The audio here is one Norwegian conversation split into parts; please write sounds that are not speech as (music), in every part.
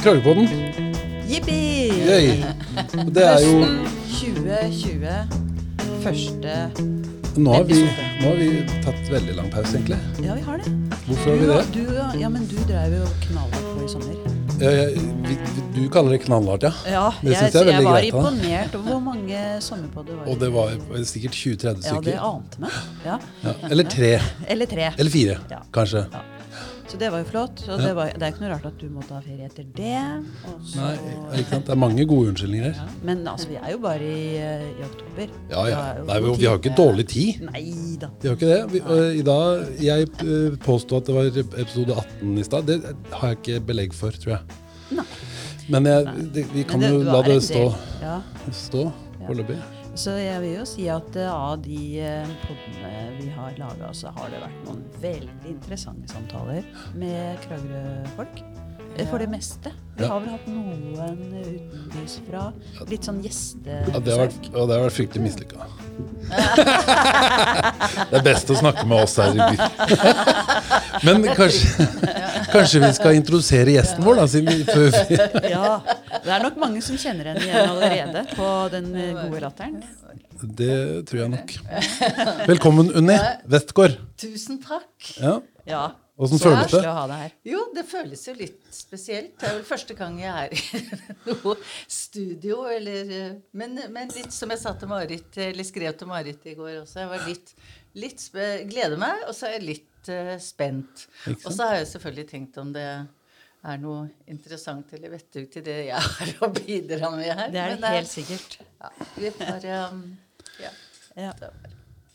Kragerøpodden. Jippi! Det er jo Høsten 2020. Første nå har, vi, nå har vi tatt veldig lang pause, egentlig. Ja, vi har det. Hvorfor har vi det? du, ja, men du drev jo knallhardt på i sommer. Ja, ja, vi, du kaller det knallhardt, ja. Ja, Det jeg, er veldig greit. jeg var greit, imponert over hvor mange sommerpodder var. Og det var sikkert 20-30 stykker. Ja, det ante meg. Ja. Eller tre. Eller tre. Eller fire, kanskje. Ja. Så det var jo flott. Og det, var, det er ikke noe rart at du måtte ha ferie etter det. Også, Nei, ikke sant? Det er mange gode unnskyldninger her. Men altså, vi er jo bare i, eh, i oktober. Ja, ja. Det Nei, vi har ikke dårlig tid. Nei da. Vi har ikke det. Vi, og I dag, Jeg eh, påsto at det var episode 18 i stad. Det har jeg ikke belegg for, tror jeg. Nei. Men jeg, det, vi kan Men jo la det stå. Ja. stå foreløpig. Så jeg vil jo si at eh, av de podene poddene vi har laga, så har det vært noen veldig interessante samtaler med Kragerø-folk. For det meste. Vi Ja. har vel hatt noen utenbysfra. Litt sånn gjestebesøk. Ja, det har vært, og det har vært fryktelig mislykka. det er best å snakke med oss her i byen. (laughs) Men kanskje, (laughs) kanskje vi skal introdusere gjesten vår, da, siden vi, før vi (laughs) Ja, det er nok mange som kjenner henne igjen allerede på den eh, gode latteren. Det tror jeg nok. Velkommen, Unni Westgård. Tusen takk. Ja. Ja. Åssen Så føles det? her. Jo, det føles jo litt spesielt. Det er vel første gang jeg er i (laughs) noe studio, eller eh, men, men litt som jeg sa til Marit, eller skrev til Marit i går også. Jeg var litt, litt spe, gleder meg, og så er jeg litt uh, spent. Og så har jeg selvfølgelig tenkt om det er noe interessant eller vettug til det jeg (laughs) har å bidra med her. Det er det helt sikkert. Ja, vi får um, ja. Ja.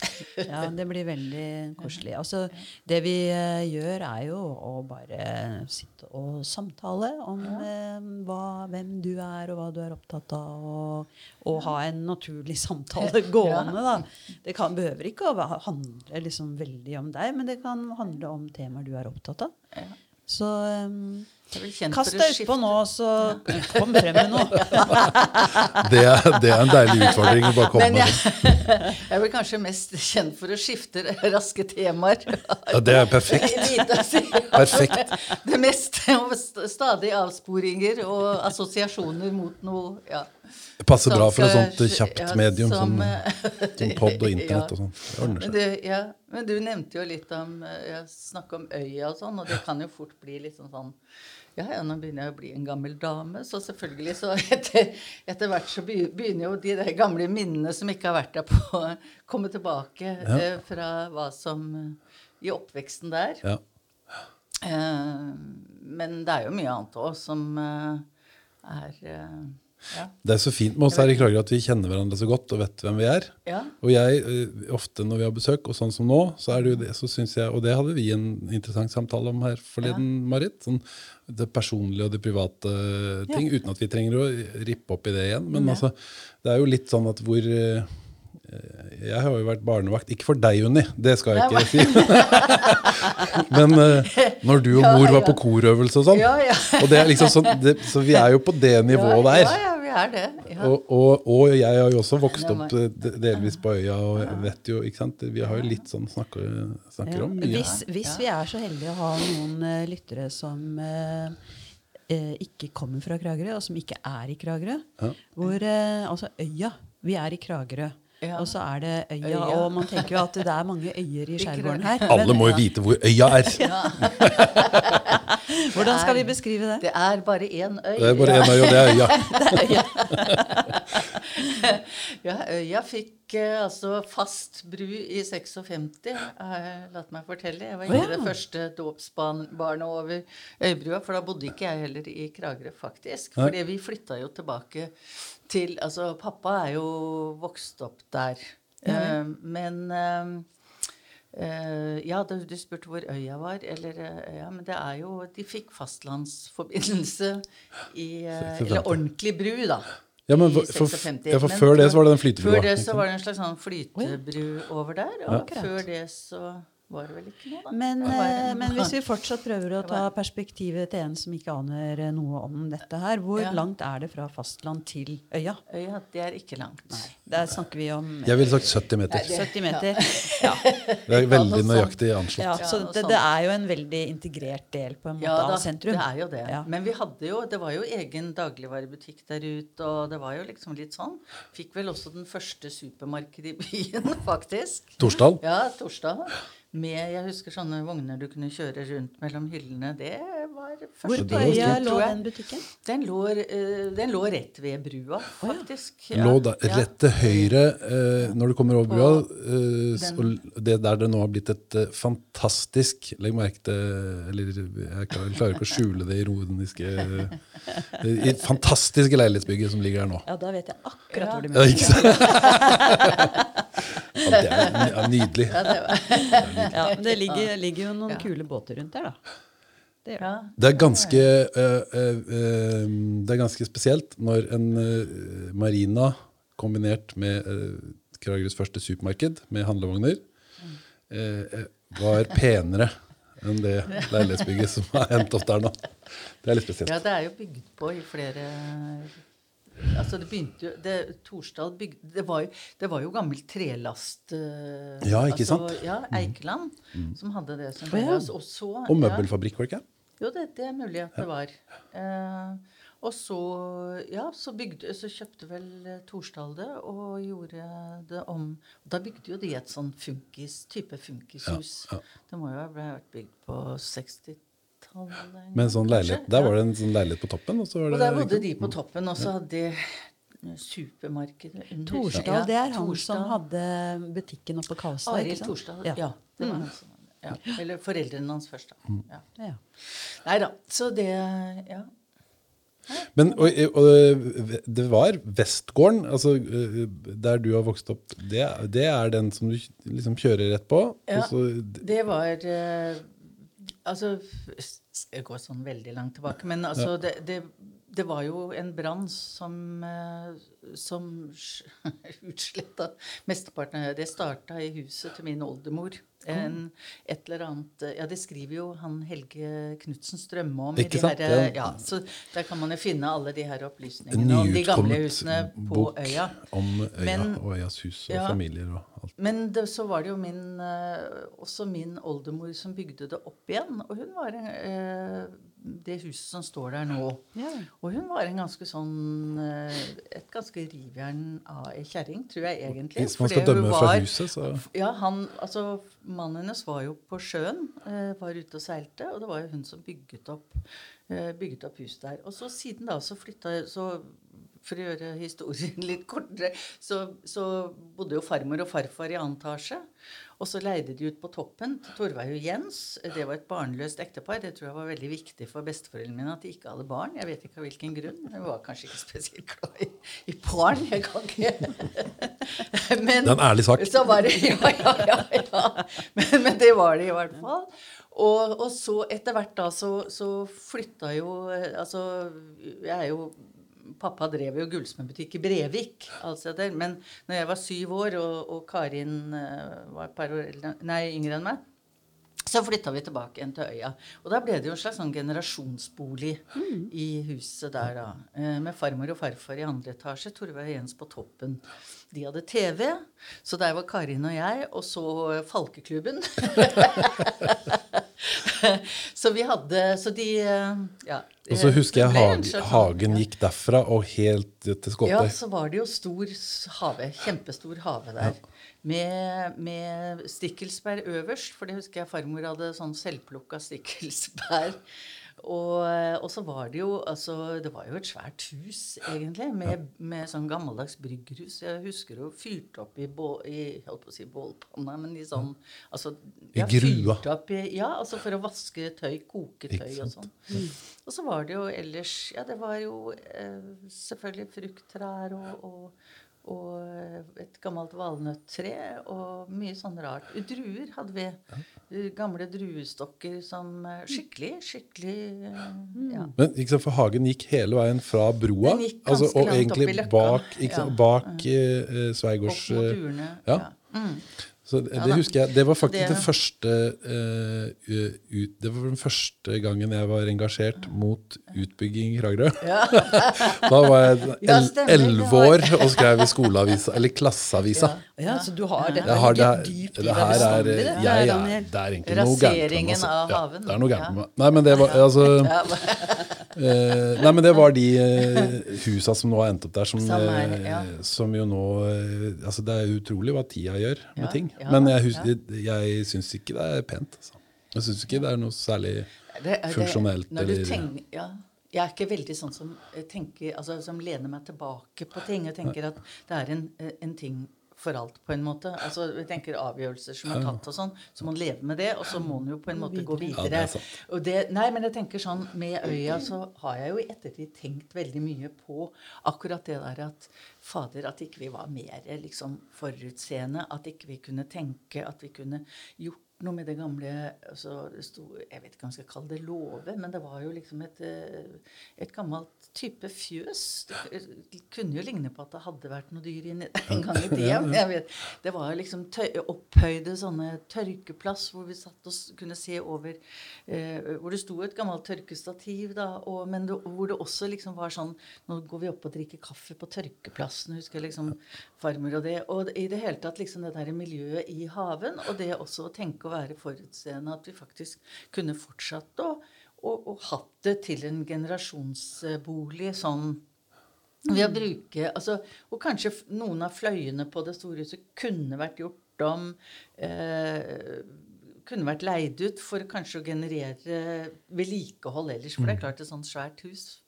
(laughs) ja, det blir veldig koselig. Altså, det vi uh, gjør, er jo å bare sitte og samtale om eh, hva, hvem du er, og hva du er opptatt av, og, og ha en naturlig (laughs) samtale gående. Da. Det kan, behøver ikke å handle liksom veldig om deg, men det kan handle om temaer du er opptatt av. Ja. Så eh, Kast deg utpå nå, så kom frem med noe. (laughs) Det er, det er en deilig utfordring å bare komme med. jeg, (laughs) jeg blir kanskje mest kjent for å skifte (laughs) raske temaer. Ja, det er perfekt. Perfekt. Det meste stadig avsporinger og assosiasjoner mot noe ja. Det passer bra for et sånt kjapt ja, medium som, som, (laughs) som pod og internett (laughs) og Ja. sånn. Det ordner seg. du, ja, men du nevnte jo litt om eh, ja, Snakke om øya og sånn, og det kan jo fort bli litt sånn sånn ja, ja, nå begynner jeg å bli en gammel dame, så selvfølgelig så (laughs) etter, etter hvert så begynner jo de der gamle minnene som ikke har vært der på, å komme tilbake eh, fra hva som eh, I oppveksten der. Ja. Eh, men det er jo mye annet òg som eh, er eh, ja. Det er så fint med oss her i Kragerø at vi kjenner hverandre så godt og vet hvem vi er. ja. Og jeg, eh, ofte når vi har besøk, og sånn som nå, så er det jo det, så synes jeg, og det hadde vi en interessant samtale om her forleden, Marit, sånn det personlige og det private ting, uten at vi trenger å rippe opp i det igjen. Men altså, det er jo litt sånn at hvor eh, jeg har jo vært barnevakt, ikke for deg, Unni, det skal jeg ikke si. (laughs) Men eh, når du og (laughs) mor var på korøvelse og sånn, Ja, ja. og det er liksom sånn, det, så vi er jo på det nivået der. Er det. Ja. Og, og, og jeg har jo også vokst opp eh, delvis på øya, og vet jo, ikke sant? Vi har jo litt sånn snakker, snakker Ja. om mye. Hvis, hvis vi er så heldige å ha noen uh, lyttere som uh, ikke kommer fra Kragerø, og som ikke er i Kragerø hvor, Altså øya. Vi er i Kragerø. Ja. Og så er det øya, Øya. og man tenker jo at det er mange øyer i skjærgården her. Alle men må jo vite hvor øya er. (laughs) (laughs) hvordan skal vi beskrive det? Det er bare én øy. Det er bare én øy, og det er øya. (laughs) Ja, øya fikk eh, altså fast bru i 56, har jeg latt meg fortelle. Jeg var ikke oh, ja. det første dåpsbarnet over øybrua, for da bodde ikke jeg heller i Kragerø, faktisk. Fordi vi flytta jo tilbake til Altså, pappa er jo vokst opp der. Eh, men uh, ja, du, du spurte hvor øya var. Eller, ja, men det er jo De fikk fastlandsforbindelse i 56. Eller ordentlig bru, da. Ja, men for- for- 56. ja, for Men før det så var det den flytebrua, Før det så var det en slags sånn flytebru over der. Og ja. før det så var det vel ikke noe, da. Men, eh, men hvis vi (laughs) fortsatt prøver å ta perspektivet til en som ikke aner eh, noe om dette her, hvor Ja. langt er det fra fastland til øya? Øya, det er ikke langt. Nei, Der snakker vi om Jeg ville sagt 70 meter. 70 meter. Ja. Det er veldig nøyaktig anslått. ja så det, det er jo en veldig integrert del på en måte Ja da, av sentrum. det er jo det. Ja. Men vi hadde jo, det var jo egen dagligvarebutikk der ute, og det var jo liksom litt sånn. Fikk vel også den første supermarkedet i byen, (laughs) faktisk. Torsdal? Ja, torsdag. Med, jeg husker sånne vogner du kunne kjøre rundt mellom hyllene. Det var Hvor første på det lå den butikken? Den lå, eh, den lå rett ved brua, faktisk. Ja. Lå da, rett til høyre eh, når du kommer over brua. Eh, den- og det der det nå har blitt et fantastisk Legg merke til Eller jeg klarer, jeg klarer ikke å skjule det ironiske i fantastiske leilighetsbygget som ligger her nå. Ja, da vet jeg akkurat hvor de Ja, er. sant? (laughs) Ja, det er ja, nydelig. Ja, det var, Ja, men det ligger, ligger jo noen kule båter rundt der, da. Det det. ja. Det er ganske, eh, eh, eh, det er ganske spesielt når en eh, marina kombinert med uh, Kragerøs første supermarked med handlevogner eh, eh, var penere enn det leilighetsbygget som er hendt opp der nå. Det er litt spesielt. Ja, det er jo bygd på i flere Altså, det begynte jo det, Torsdal bygde det, var jo, det var jo gammel trelast uh, Ja, ikke altså, sant? Mm. Ja, Eikeland, som hadde det som ja. og så, Og møbelfabrikk, var det ikke? Jo, det, det er mulig at det var. Uh, og så, ja, så, bygde, så kjøpte vel eh, Torsdal det og gjorde det om. Da bygde jo de et sånn funkis, type funkishus. Ja, ja. Det må jo ha vært bygd på 60-tallet. Med en sånn leilighet. Der var det en sånn leilighet på toppen. Og, så var Og det, der bodde de på toppen, og så hadde de eh, supermarkedet under. Torsdal, det er han som hadde butikken oppe på Kaustad, Arild ikke? Torsdal. Ja. Ja. det var han som ja. Eller foreldrene hans først, da. Mm. Ja. Ja. Nei da. Så det Ja. Men og, og, det var Vestgården, altså eh, der du har vokst opp, det, det er den som du liksom kjører rett på? Ja. og så, Det var eh, Altså Jeg går sånn veldig langt tilbake, men altså det, det, det var jo en brann som eh, som (laughs) utsletta mesteparten av det. Starta i huset til min oldemor. En, et eller annet Ja, det skriver jo han Helge Knutsen Strømme om. i Ikke de sant? Her, Ja. ja, så der kan man jo finne alle de her opplysningene om de gamle husene på øya. om øya Men- og øyas hus og Ja. familier og alt. Men det, så var det jo min, eh, også min oldemor som bygde det opp igjen. Og hun var en, eh, det huset som står der nå. Ja. Og hun var en ganske sånn eh, Et ganske rivjern av ei kjerring, tror jeg egentlig. Hvis man skal dømme fra huset, så Ja, han, altså Mannen hennes var jo på sjøen, eh, var ute og seilte, og det var jo hun som bygget opp, eh, bygget opp huset der. Og så siden da så flytta så For å gjøre historien (laughs) litt kortere, så, så bodde jo farmor og farfar i annen etasje. Og så leide de ut på toppen til Torveig og Jens. Det var et barnløst ektepar. Det tror jeg var veldig viktig for besteforeldrene mine at de ikke hadde barn. Jeg vet ikke av hvilken grunn. Jeg var kanskje ikke spesielt glad i, i barn. Jeg kan ikke (laughs) Men Det er en ærlig sak. så var det, ja, ja, ja, ja. Men, men det var det i hvert fall. Og, og så etter hvert da så, så flytta jo eh, Altså, jeg er jo Pappa drev jo gullsmedbutikk i Brevik, altså der. men når jeg var syv år, og, og Karin eh, var et par år nei, yngre enn meg, så flytta vi tilbake igjen til øya. Og da ble det jo en slags sånn generasjonsbolig i huset der, da. Eh, Med farmor og farfar i andre etasje, Torveig og Jens på toppen. De hadde TV, så der var Karin og jeg, og så Falkeklubben. (laughs) (laughs) så vi hadde Så de eh, Ja. Og så husker jeg det ble en hage, slags sånn- hagen gikk derfra og helt til Ja, så var det jo stor hage. Kjempestor hage der. Med, med stikkelsbær øverst, for det husker jeg farmor hadde sånn selvplukka stikkelsbær. Og, og så var det jo altså Det var jo et svært hus, egentlig, med, med sånn gammeldags bryggerhus. Jeg husker jo fyrt opp i, bå, i holdt på å si bålpanna, men i sånn altså, I grua. Opp i, ja, altså for å vaske tøy, koke tøy og sånn. Og så var det jo ellers Ja, det var jo eh, selvfølgelig frukttrær og, og, og et gammelt valnøttre og mye sånn rart. Druer hadde vi. Gamle druestokker som eh, Skikkelig, skikkelig eh, Ja. Men ikke sant, for hagen gikk hele veien fra broa, Den gikk altså, og langt opp egentlig bak, ikke Ja. bak eh, eh, Sveigårds Opp mot eh, ja. Ja. Mm. Så det, Ja det husker jeg. Det var faktisk Det- første uh, ut, Det var den første gangen jeg var engasjert mot utbygging i Kragerø. (laughs) da var jeg (laughs) Ja, elleve år og skrev i skoleavisa, eller Klasseavisa. Ja, så du har dette Jeg har det, ligger dypt i det deg bestandig, det, er, det er egentlig noe gærent med meg. Raseringen av Ja, haven. det er noe gærent Ja. med meg. Nei, men det var, (laughs) altså, Ja, eh, nei, men det var de eh, husa som nå har endt opp der, som, Samme, ja. eh, som jo nå eh, altså Det er utrolig hva tida gjør med Ja, ting. ja, men jeg, hus, jeg syns ikke det er pent. Altså. Jeg syns ikke det er noe særlig Det- det- funksjonelt. når du eller, tenker, ja, jeg er ikke veldig sånn som, eh, tenker, altså, som lener meg tilbake på ting. og tenker at det er en, eh, en ting for alt, på en måte. Altså, vi tenker Avgjørelser som er tatt og sånn, så må man leve med det, og så må man jo på en måte gå videre. er og det, nei, men jeg tenker sånn, Med øya så har jeg jo i ettertid tenkt veldig mye på akkurat det der at fader, at ikke vi var mer liksom forutseende. At ikke vi kunne tenke, at vi kunne gjort noe med det gamle altså det sto, Jeg vet ikke om jeg skal kalle det låve, men det var jo liksom et, eh, et gammelt type fjøs. Det kunne jo ligne på at det hadde vært noe dyr inni der en gang i tida. jeg vet, Det var liksom opphøyde sånne tørkeplass hvor vi satt og kunne se over eh, Hvor det sto et gammelt tørkestativ, da, og, men det, hvor det også liksom var sånn Nå går vi opp og drikker kaffe på tørkeplassen, husker jeg liksom farmor og det. Og i det hele tatt liksom det der miljøet i haven, og det også å tenke å være forutseende, at vi faktisk kunne fortsatt å og, og hatt det til en generasjonsbolig sånn ved å bruke altså, Og kanskje noen av fløyene på det store huset kunne vært gjort om eh, Kunne vært leid ut for kanskje å generere vedlikehold ellers. For det er klart, et sånt svært hus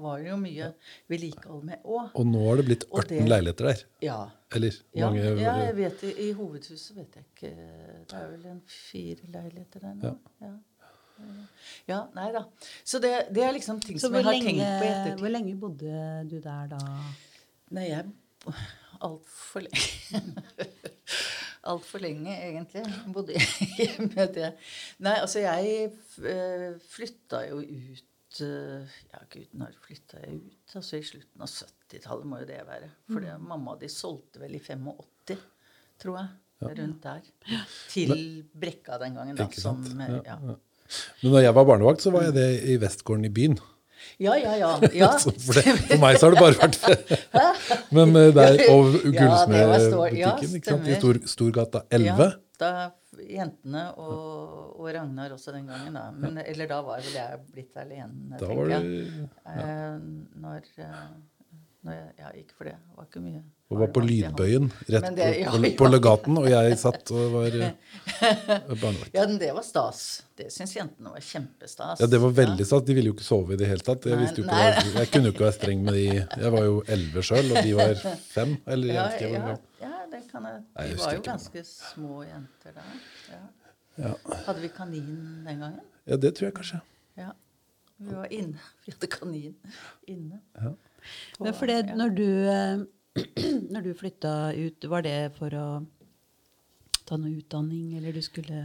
var jo mye vedlikehold med òg. Og nå har det blitt 18 det- leiligheter der. Ja. Eller Ja, mange ja, jeg vet det. I hovedhuset vet jeg ikke. Det er vel en fire leiligheter der nå. Ja. ja. Nei da. Så det, det er liksom ting Så som hvor jeg har lenge, tenkt på i ettertid. hvor lenge bodde du der da? Nei, jeg Altfor lenge. (laughs) Altfor lenge, egentlig. Bodde jeg med det. Nei, altså, jeg uh, flytta jo ut eh, Ja, gud, når flytta jeg ut? Altså i slutten av 70-tallet må jo det være. For mm. mamma de solgte vel i 85, tror jeg. Rundt der. Til Brekka den gangen, da. Som, eh, Ja, ja. Men når jeg var barnevakt, så var jeg det i Vestgården i byen. ja, ja, ja. ja. (laughs) For, det, for meg så har det bare vært (laughs) Men eh, der og Ja, det stor- ja, ikke sant? i. Stor, Storgata 11. Ja, da jentene og, og Ragnar også den gangen, da. Men, Eller da var vel jeg blitt alene, Da tenker jeg. du Eh, når, eh, jeg Ja, ikke for det. Det var ikke mye. og var på. Lydbøyen rett det- på, ja, på, på legaten, og jeg satt og var eh, (laughs) barnevakt. Ja, men det var stas. Det syns jentene var kjempestas. Ja, det var veldig stas. De ville jo ikke sove i det hele tatt. Jeg, Nei, nei. hva- jeg kunne jo ikke være streng med de. Jeg var jo elleve sjøl, og de var fem. Eller Ja, jeg, ja, ja, det kan jeg. De var jo ganske små jenter da. Ja. Ja. Hadde vi kanin den gangen? ja, det tror jeg kanskje. Ja. Vi var inne. (laughs) Vi hadde kanin inne. Ja. Men for det, når du, eh, (clears throat) når du flytta ut, var det for å ta noe utdanning, eller du skulle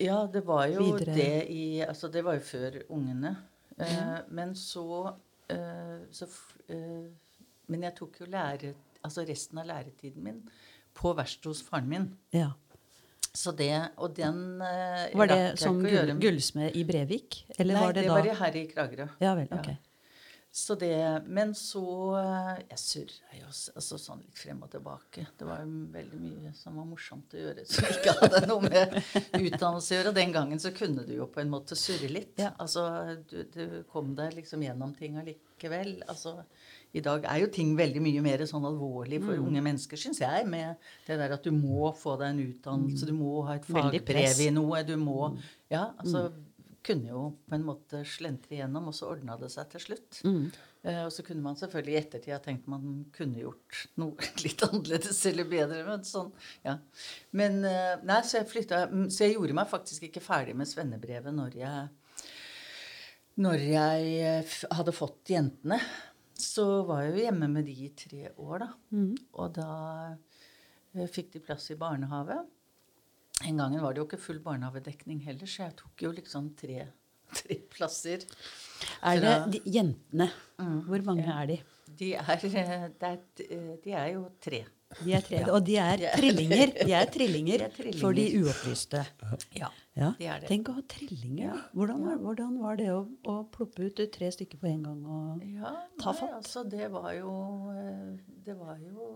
Ja, det var jo Videre. det i Altså, det var jo før ungene. Eh, men så, eh, så eh, Men jeg tok jo lære, altså resten av læretiden min på verkstedet hos faren min. Ja. Så det, Og den Var det som gull, gullsmed i Brevik? Eller Nei, var det, det da var i- her i Kragerø. Ja vel, Ja. Så det, men så eh, Jeg surra jo altså sånn litt frem og tilbake. Det var jo veldig mye som var morsomt å gjøre som ikke hadde noe med utdannelse å gjøre. Og den gangen så kunne du jo på en måte surre litt. Ja. Altså, du, du kom deg liksom gjennom ting allikevel. Altså, I dag er jo ting veldig mye mer sånn alvorlig for Mm. unge mennesker, syns jeg. Med det der at du må få deg en utdannelse, du må ha et Mm. Fagbrev. Mm. i noe. Du må Ja, altså kunne jo på en måte slentre igjennom, og så ordna det seg til slutt. Mm. Eh, og så kunne man selvfølgelig i ettertid ha tenkt man kunne gjort noe (laughs) litt annerledes eller bedre. Men sånn, ja. Men eh, nei, så jeg flytta mm, Så jeg gjorde meg faktisk ikke ferdig med svennebrevet når jeg når jeg eh, hadde fått jentene. Så var jeg jo hjemme med de i tre år, da. Mm. Og da eh, fikk de plass i barnehage. En gangen var det jo ikke full barnehagedekning heller, så jeg tok jo liksom tre, (laughs) tre plasser. Er det de, jentene? Mm, Hvor mange ja. er de? De er, de er, eh, de er jo tre. De er tre, og de er (laughs) (laughs) trillinger. De er trillinger, er for de uopplyste. Ja, Ja. de er det. Tenk å ha trillinger. da. Hvordan, var, hvordan var det å, å ploppe ut tre stykker på en gang? Og, Ja, Ta fatt. altså det var jo eh, Det var jo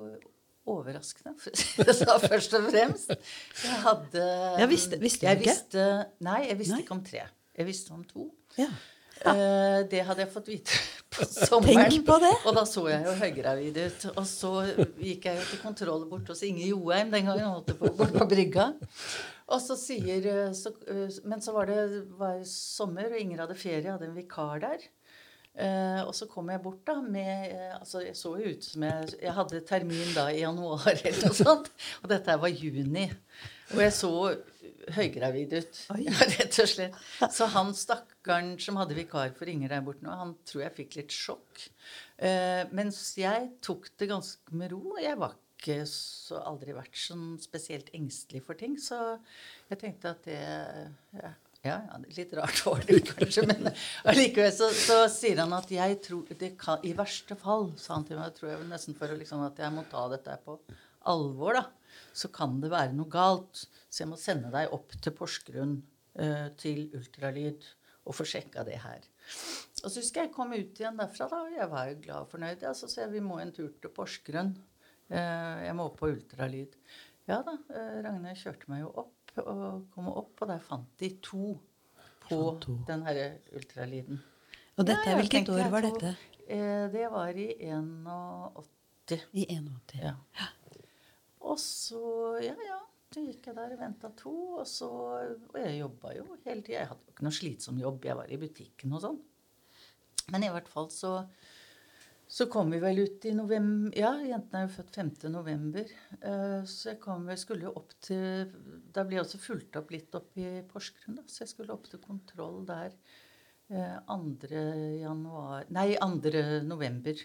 overraskende, for å si det sånn, først og fremst. Jeg hadde jeg visste- visste jeg ikke? Visste, nei, jeg visste Nei. ikke om tre. Jeg visste om to. ja. Eh, det hadde jeg fått vite (laughs) på sommeren. Tenk på det! Og da så jeg jo høygravid ut. Og så gikk jeg jo til kontroll bort hos Inge Joheim den gangen. Holdt jeg på, bort på brygga. Og så sier eh, så, eh, Men så var det var sommer, og Inger hadde ferie. Hadde en vikar der. Eh, og så kom jeg bort da med uh, altså Jeg så jo ut som jeg Jeg hadde termin da i januar eller noe sånt. Og dette her var juni. Og jeg så høygravid ut, (laughs) ja, rett og slett. Så han stakkaren som hadde vikar for Inger der borte nå, han tror jeg fikk litt sjokk. Uh, mens jeg tok det ganske med ro. Jeg var ikke så aldri vært sånn spesielt engstelig for ting, så jeg tenkte at det ja, ja, ja, litt rart var det kanskje, men allikevel så, så sier han at jeg tror det kan, I verste fall, sa han til meg, tror jeg vel nesten for liksom at jeg må ta dette på alvor, da, så kan det være noe galt. Så jeg må sende deg opp til Porsgrunn uh, til ultralyd og få sjekka det her. Og så husker jeg kom ut igjen derfra, da, og jeg var jo glad og fornøyd. Ja, så sa jeg vi må en tur til Porsgrunn. Uh, jeg må opp på ultralyd. Ja da, uh, Ragne kjørte meg jo opp og komme opp, og der fant de to på to. den herre ultralyden. Og dette, Ja, hvilket år var dette? Eh, det var i 81. I 81. Ja. Og så, ja ja, så gikk jeg der og venta to, og så Og jeg jobba jo hele tida. Jeg hadde jo ikke noe slitsom jobb, jeg var i butikken og sånn. Men i hvert fall så så kom vi vel ut i november Ja, jentene er jo født 5. november. eh, Så jeg kom, jeg skulle opp til Da ble jeg også fulgt opp litt opp i Porsgrunn, da. Så jeg skulle opp til kontroll der eh, 2. januar Nei, 2. november.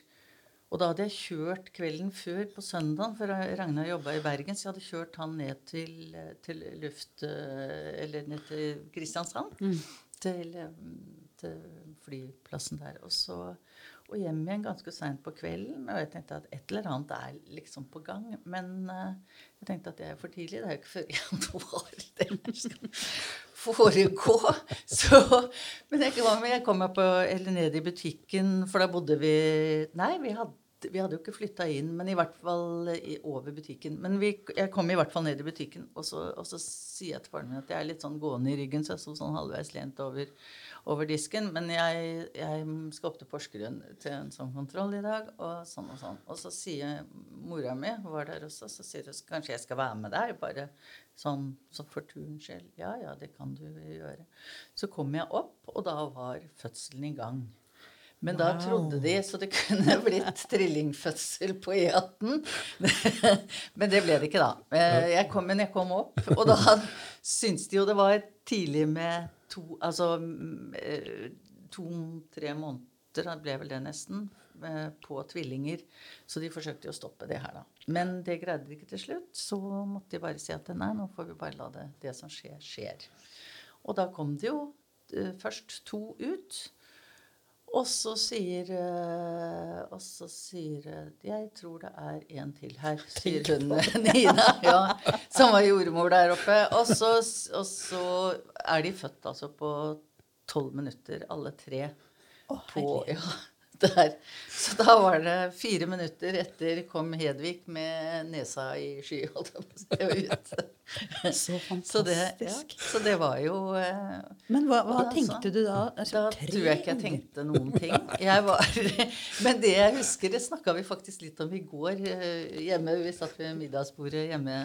Og da hadde jeg kjørt kvelden før på søndagen, for Ragnar jobba i Bergen, så jeg hadde kjørt han ned til, til luft... Eller ned til Kristiansand. Til, eh, til flyplassen der. Og så og hjem igjen ganske seint på kvelden. Og jeg tenkte at et eller annet er liksom på gang. Men uh, jeg tenkte at det er for tidlig. Det er jo ikke før i januar (laughs) det her skal foregå. Så, men jeg jeg kom meg på, eller ned i butikken, for da bodde vi Nei, vi hadde, vi hadde jo ikke flytta inn, men i hvert fall over butikken. Men vi, jeg kom i hvert fall ned i butikken, og så, og så sier jeg til faren min at jeg er litt sånn gående i ryggen, så jeg sto sånn halvveis lent over, over disken. Men jeg, jeg skal opp til Porsgrunn til en sånn kontroll i dag, og sånn og sånn. Og så sier mora mi, hun var der også, så sier hun kanskje jeg skal være med deg, bare sånn, så for turens skyld. Ja, ja, det kan du gjøre. Så kom jeg opp, og da var fødselen i gang. Men da trodde de så det kunne (laughs) blitt trillingfødsel på E18. (laughs) Men det ble det ikke, da. Eh, Jeg kom, men jeg kom opp, og da (laughs) syntes de jo det var tidlig med to Altså mm, eh, to-tre måneder, det ble vel det nesten, eh, på tvillinger. Så de forsøkte jo å stoppe det her, da. Men det greide de ikke til slutt. Så måtte de bare si at nei, nå får vi bare la det, det som skjer, skjer. Og da kom det jo først to ut. Og så sier eh, Og så sier eh, Jeg tror det er en til her, sier hun (laughs) Nina, ja, som var jordmor der oppe. Og så, og så er de født altså på tolv minutter, alle tre. Å, på, ja, der. Så da var det fire minutter etter kom Hedvig med nesa i sky, holdt jeg ut. Så Så det, ja, så det var jo eh, Men hva, hva Altså, tenkte du da? Altså, da tror jeg ikke jeg tenkte noen ting. Var, (laughs) men det jeg husker, det snakka vi faktisk litt om i går eh, hjemme. Vi satt ved middagsbordet hjemme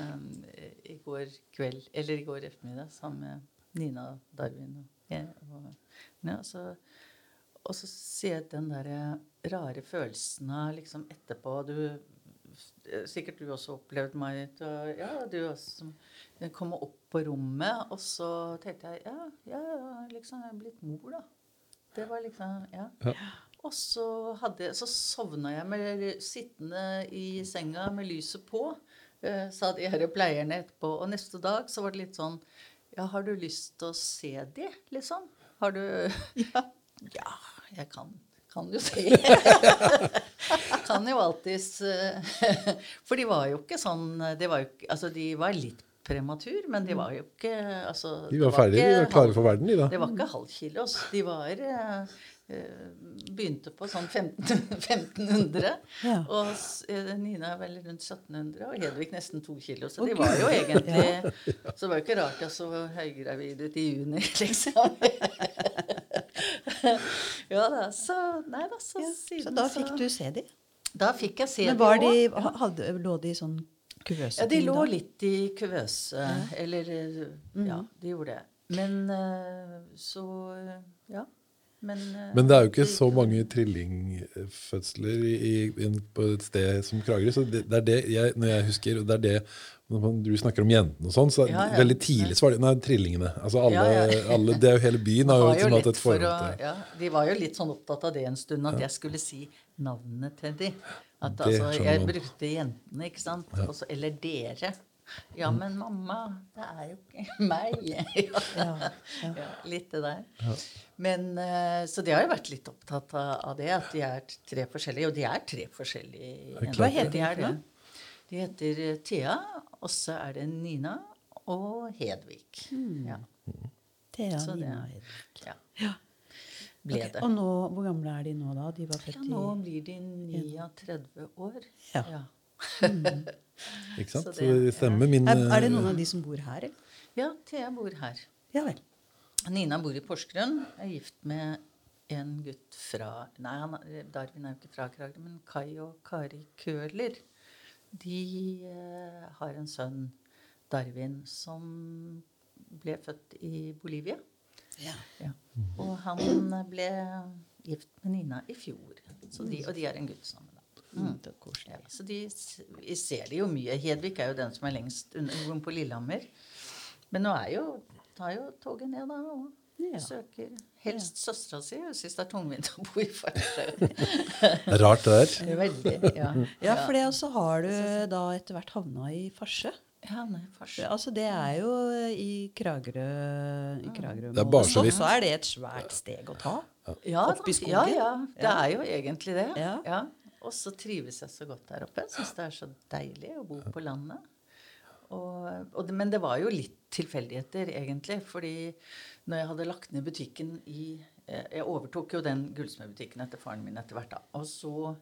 eh, i går kveld, eller i går ettermiddag sammen med Nina Darwin og ja, Og, ja, så, og så sier jeg den derre rare følelsen av liksom etterpå du, Sikkert du også opplevde meg og, Ja, du også som kom opp på rommet, og så tenkte jeg ja, ja, ja, liksom jeg er blitt mor, da. Det var liksom Ja. Ja. Og så, hadde, så sovna jeg med, sittende i senga med lyset på, eh, sa de her pleierne etterpå. Og neste dag så var det litt sånn Ja, har du lyst til å se de, liksom? Har du Ja. (laughs) Ja, jeg kan, kan jo si. (laughs) kan jo alltids eh, For de var jo ikke sånn de var jo, Altså, de var litt prematur, men de var jo ikke altså, De var, var ferdige, de var klare for verden, de da. Det var ikke halvkilos. De var eh, eh, Begynte på sånn 15, 1500. (laughs) Ja. Og Nina er vel rundt 1700, og Hedvig nesten to kilo. Så okay. de var jo (laughs) egentlig Så det var jo ikke rart jeg så høygravid ut i juni, liksom. (laughs) ja da, så Nei da, så Ja, siden så da fikk du se de. Da fikk jeg se Men var de, også. hadde, lå de i sånn kuvøse? Ja, de ting lå da? litt i kuvøse. Eller eh, Ja, de gjorde det. Men eh, så eh, Ja. Men, Men det er jo ikke så mange trillingfødsler i, i, på et sted som Kragerø. Så det, det er det jeg, når jeg husker, og det er det når du snakker om jentene og sånn, så Ja, ja. veldig tidlig så var det Nei, trillingene. Altså alle, Ja, ja. (laughs) alle, det er jo hele byen har jo var liksom hatt et forhold til ja, De var jo litt sånn opptatt av det en stund, at jeg skulle si navnet til de. At Det altså, jeg man. brukte jentene, ikke sant. Også, eller dere. Ja, Mm. men mamma, det er jo ikke (laughs) meg. (laughs) litt det der. Men, eh, så de har jo vært litt opptatt av det, at de er tre forskjellige. Og de er tre forskjellige. er jenter. Hva heter de her? De heter eh, Thea, og så er det Nina og Hedvig. Ja. Thea, Så Nina og Hedvig. ja. Ja. Ble okay. det. Og nå, hvor gamle er de nå, da? De var Ja, nå blir de 39 år. Ja. (laughs) Ikke sant? Så Så det- det stemmer. Min, er, er det noen av de som bor her, eller? Ja, Thea bor her. Ja vel. Nina bor i Porsgrunn. Er gift med en gutt fra Nei, han, Darwin er jo ikke fra Kragerø, men Kai og Kari Køhler. De eh, har en sønn, Darwin, som ble født i Bolivia. Ja. Ja. Og han ble gift med Nina i fjor. Så de, og de har en gutt sammen. da. Mm, det er koselig. Ja, så de, vi ser det jo mye. Hedvig er jo den som er lengst unna på Lillehammer. Men nå er jo, tar jo toget ned, da, og Ja. søker helst søstera si. Hun syns det er tungvint å bo i (laughs) er rart, det der. Veldig. Ja. Ja, for det også har du da etter hvert havna i Farsø. Ja, nei, Farsøy. Altså, det er jo i Kragerø i Kragerø Det er bare så vidt. så er det et svært steg å ta. Ja, Opp i skogen? Ja, ja. Det er jo egentlig det. Ja. Og så trives jeg så godt der oppe. Syns det er så deilig å bo på landet. Og, og det, men det var jo litt tilfeldigheter, egentlig. Fordi når jeg hadde lagt ned butikken i eh, Jeg overtok jo den gullsmedbutikken etter faren min etter hvert. da. Og så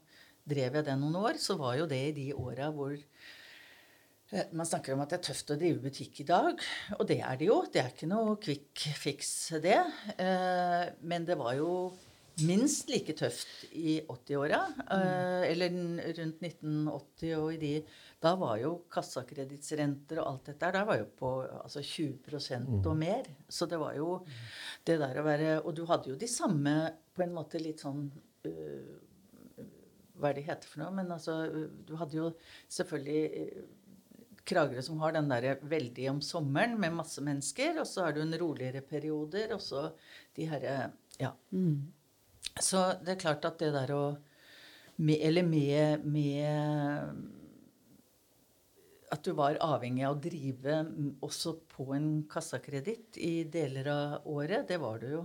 drev jeg den noen år. Så var jo det i de åra hvor eh, man snakker om at det er tøft å drive butikk i dag, og det er det jo. Det er ikke noe quick fix, det. Eh, Men det var jo minst like tøft i 80-åra. Mm. Eller rundt 1980 og i de Da var jo kassakredittrenter og alt dette der, der var jo på altså 20 mm. og mer. Så det var jo det der å være Og du hadde jo de samme på en måte litt sånn øh, hva er det heter for noe, men altså, du hadde jo selvfølgelig eh, Kragerø som har den derre veldig om sommeren med masse mennesker, og så har du en roligere perioder, og så de herre Ja. Så det er klart at det der å med, Eller med, med At du var avhengig av å drive mm, også på en kassakreditt i deler av året, det var du jo.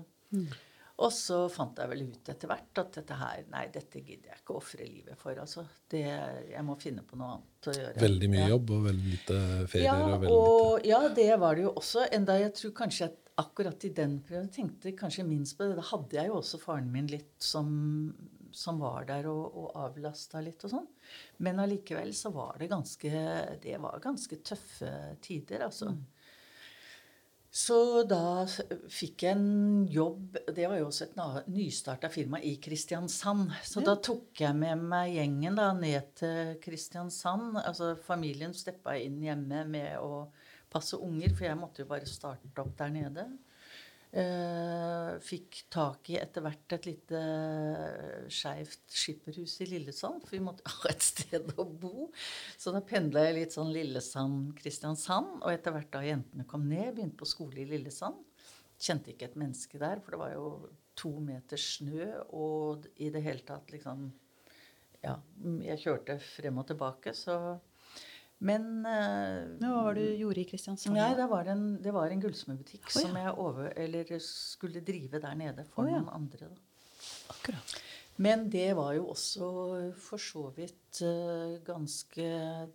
Og så fant jeg vel ut etter hvert at dette her Nei, dette gidder jeg ikke å ofre livet for. altså. Det, jeg må finne på noe annet å gjøre. Veldig mye Ja. jobb og veldig lite ferier. Ja, og veldig lite. ja, det var det jo også. Enda jeg tror kanskje at akkurat i den perioden tenkte kanskje minst på det. Da hadde jeg jo også faren min litt som, som var der og, og avlasta litt og sånn. Men allikevel så var det ganske Det var ganske tøffe tider, altså. Så da fikk jeg en jobb Det var jo også et nystarta firma i Kristiansand. Så da tok jeg med meg gjengen da ned til Kristiansand. Altså familien steppa inn hjemme med å passe unger, for jeg måtte jo bare starte opp der nede. Eh, fikk tak i etter hvert et lite skeivt skipperhus i Lillesand, for vi måtte (laughs) ha et sted å bo. Så da pendla jeg litt sånn Lillesand-Kristiansand. Og etter hvert da jentene kom ned, begynte på skole i Lillesand. Kjente ikke et menneske der, for det var jo to meter snø, og i det hele tatt liksom Ja, jeg kjørte frem og tilbake, så Men uh, Hva var det du gjorde i Kristiansand? Nei, det var en, det var en gullsmedbutikk oh, ja. som jeg over, eller skulle drive der nede for oh, ja. noen andre. Da. Akkurat. Men det var jo også for så vidt uh, ganske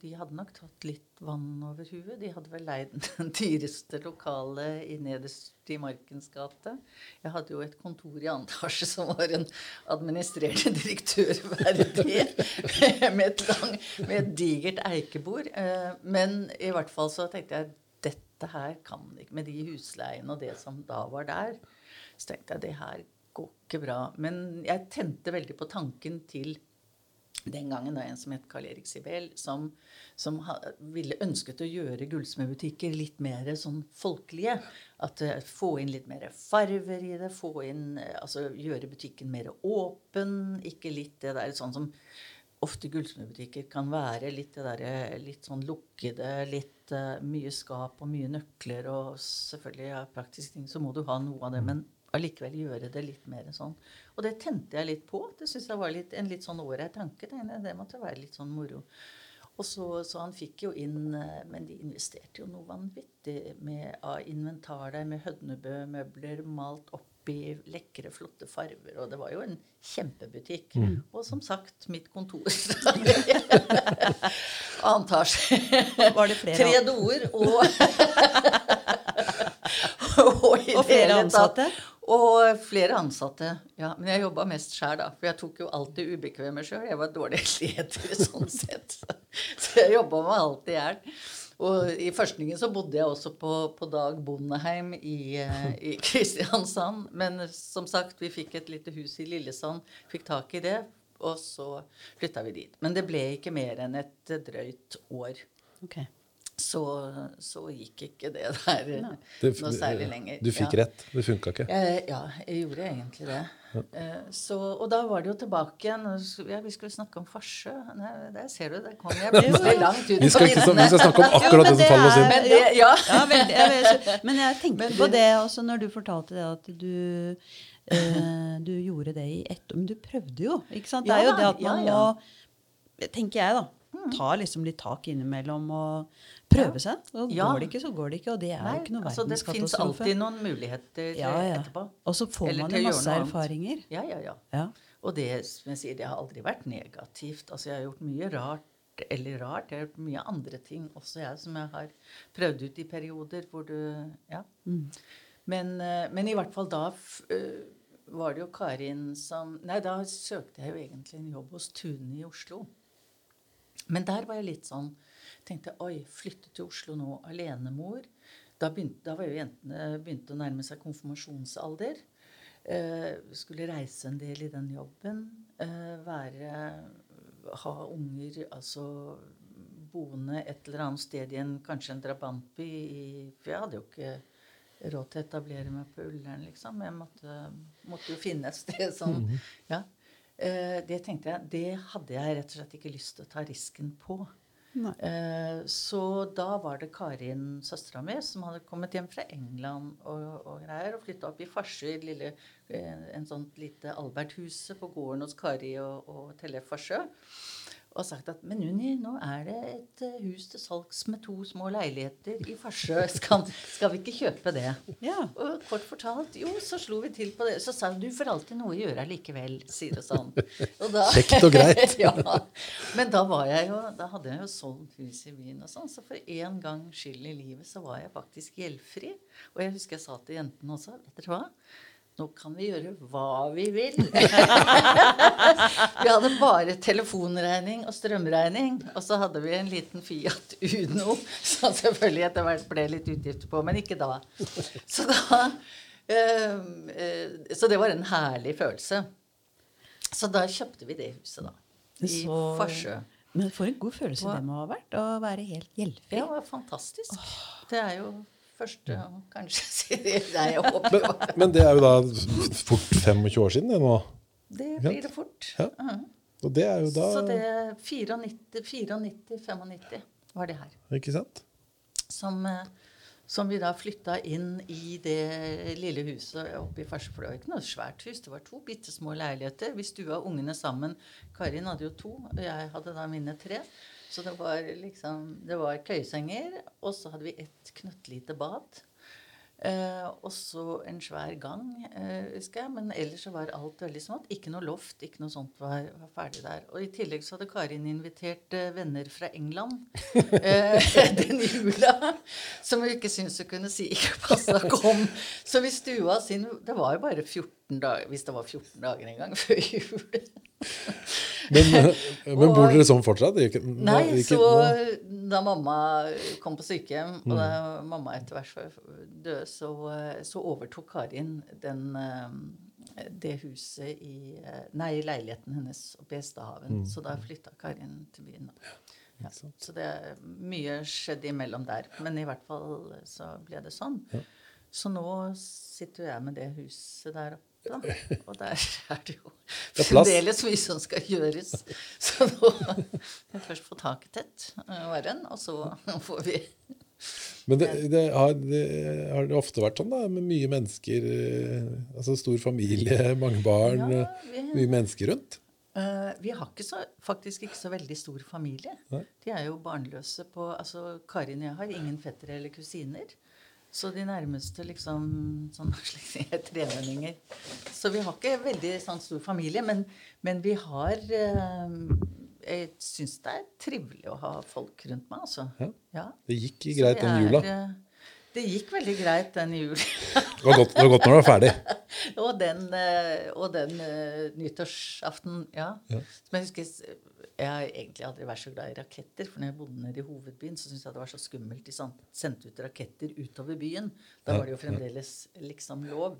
De hadde nok tatt litt vann over huet. De hadde vel leid (laughs) den dyreste lokalet i nederst i Markens gate. Jeg hadde jo et kontor i andre etasje som var en administrerende direktør verdig, (laughs) med, et lang, med et digert eikebord. Uh, men i hvert fall så tenkte jeg dette her kan ikke Med de husleiene og det som da var der, så tenkte jeg det her går ikke bra. Men jeg tente veldig på tanken til den gangen da en som het Karl Erik Sibel, som, som ha, ville ønsket å gjøre gullsmedbutikker litt mer sånn folkelige. At uh, Få inn litt mer farver i det. få inn, uh, altså Gjøre butikken mer åpen. Ikke litt det der sånn som ofte gullsmedbutikker kan være. Litt det der, eh, litt sånn lukkede, litt uh, mye skap og mye nøkler. Og selvfølgelig ja, praktiske ting så må du ha noe av det. men allikevel gjøre det litt mer sånn. Og det tente jeg litt på. Det syns jeg var litt, en litt sånn ålreit tanke. Det måtte være litt sånn moro. Og så, så, han fikk jo inn eh, Men de investerte jo noe vanvittig med av inventar der, med Hødnebø-møbler malt opp i lekre, flotte farver. Og det var jo en kjempebutikk. Mm. Og som sagt, mitt kontor. (laughs) Antasj. Var det flere? Tre doer og (laughs) og, og flere ansatte? Og flere ansatte. ja. Men jeg jobba mest sjæl, da. For jeg tok jo alltid ubekvemme sjøl. Jeg var dårlig leder (laughs) sånn sett. Så jeg jobba meg alltid i hjel. Og i forskningen så bodde jeg også på, på Dag Bondeheim i, eh, i, (laughs) Kristiansand. Men som sagt, vi fikk et lite hus i Lillesand. Fikk tak i det. Og så flytta vi dit. Men det ble ikke mer enn et drøyt år. Okay så, så, gikk ikke det der no. noe særlig lenger. Du fikk ja. rett? Det funka ikke? ja, jeg gjorde egentlig det. Ja. Eh, så, og da var det jo tilbake igjen ja, Vi skulle snakke om Farsø. Der ser du, der kom jeg plutselig langt ut. Vi skal, ikke, vi skal snakke om akkurat jo, det, det som faller oss inn. Men, det, ja. veldig, jeg, men jeg tenkte men på det også når du fortalte det at du eh, du gjorde det i ett Men du prøvde jo. ikke sant? Det er jo det at man må Tenker jeg, da Mm. Ta liksom litt tak innimellom og prøve seg. Og ja. går det ikke, så går det ikke. Og det er Nei, jo ikke noe altså, verdenskatastrofe. Det fins alltid noen muligheter ja, ja. etterpå. Og så får man jo masse erfaringer. Ja, ja, ja, Og det som jeg sier, det har aldri vært negativt. Altså, jeg har gjort mye rart eller rart. Jeg har gjort mye andre ting også, jeg, som jeg har prøvd ut i perioder hvor du Ja. Mm. Men, eh, men, i hvert fall da uh, var det jo Karin som Nei, da søkte jeg jo egentlig en jobb hos Tune i Oslo. Men der var jeg litt sånn Tenkte oi, flytte til Oslo nå, alenemor. Da, begynte, da var jo jentene begynte å nærme seg konfirmasjonsalder. Eh, skulle reise en del i den jobben. Eh, være Ha unger altså boende et eller annet sted i en, kanskje en drabantby. I, for jeg hadde jo ikke råd til å etablere meg på Ullern, liksom. Jeg måtte, måtte jo finne et sted som mm -hmm. Ja. Eh, det tenkte jeg, det hadde jeg rett og slett ikke lyst til å ta risken på. Eh, så da var det Karin, søstera mi, som hadde kommet hjem fra England og, og greier, og flytta opp i Farsøy, lille, eh, en sånt lite Albert-huset på gården hos Kari og, og Tellef Farsø og sagt at men Unni, nå er det et eh, hus til salgs med to små leiligheter i Farsø. Skal, skal, vi ikke kjøpe det? Ja. Og kort fortalt, jo, så slo vi til på det. Så sa hun du får alltid noe å gjøre likevel, sier det sånn. Og da, Kjekt og greit. (laughs) ja. Men da var jeg jo, da hadde jeg jo solgt hus i byen og sånn, så for en gang skyld i livet så var jeg faktisk gjeldfri. Og jeg husker jeg sa til jentene også, vet dere hva? Nå kan vi gjøre hva vi vil. (laughs) vi hadde bare telefonregning og strømregning. Og så hadde vi en liten Fiat Uno, som selvfølgelig etter hvert ble litt utgifter på, men ikke da. Så, da, øh, øh, så det var en herlig følelse. Så da kjøpte vi det huset, da. I Farsø. Men for en god følelse det må ha vært å være helt gjeldfri. Ja, det var fantastisk. Det er jo første og kanskje (laughs) sier Nei, jeg håper men, men det er jo da fort 25 år siden det nå? Det blir det fort. Ja. Uh -huh. Og det er jo da Så det 94-95 var det her. Ikke sant? Som, eh, som vi da flytta inn i det lille huset oppe i Farsø. For det var ikke noe svært hus. Det var to bitte små leiligheter. Vi stua ungene sammen. Karin hadde jo to, og jeg hadde da mine tre. Så det var liksom Det var køyesenger, og så hadde vi et knøttlite bad. Eh, og så en svær gang, eh, husker jeg. Men ellers så var alt veldig smått. Ikke noe loft, ikke noe sånt var, var ferdig der. Og i tillegg så hadde Karin invitert eh, venner fra England (laughs) eh, (laughs) den jula. Som hun ikke syntes hun kunne si ikke passa kom. Så vi stua sin Det var jo bare 14 dager, hvis det var 14 dager en gang (laughs) før jul. Men, men bor dere sånn fortsatt? Ikke, Nei, ikke, så da mamma kom på sykehjem, og Mm. da mamma etter hvert døde, så, så overtok Karin den, eh, det huset i eh, Nei, leiligheten hennes oppe i Hestehaven. Mm. Så da flytta Karin til byen. da. Ja, så det er mye skjedde imellom der. Men i hvert fall så ble det sånn. Så nå sitter jeg med det huset der oppe. Da. Og der er det jo fremdeles mye som skal gjøres. Så nå må jeg først få taket tett, eh, og så får vi Men det, det, har, det har det ofte vært sånn, da? Med mye mennesker eh, Altså stor familie, (laughs) mange barn, Ja, eh, vi- mye mennesker rundt? Vi har ikke så, faktisk ikke så veldig stor familie. Nei. De er jo barnløse på altså Karin og jeg har ingen fettere eller kusiner. Så de nærmeste liksom sånn (laughs) slektninger er. Så vi har ikke veldig sånn stor familie, men, men vi har eh, Jeg syns det er trivelig å ha folk rundt meg, altså. Ja. Ja. Det gikk greit den jula. eh, Det gikk veldig greit den jula. Det var godt, det var godt når det var ferdig. (laughs) og den, eh, og den eh, nyttårsaften, ja. Ja. Som jeg husker Jeg har egentlig aldri vært så glad i raketter. For når jeg bodde nede i hovedbyen, så syntes jeg det var så skummelt. De sendte ut raketter utover byen. Da var det jo fremdeles liksom lov.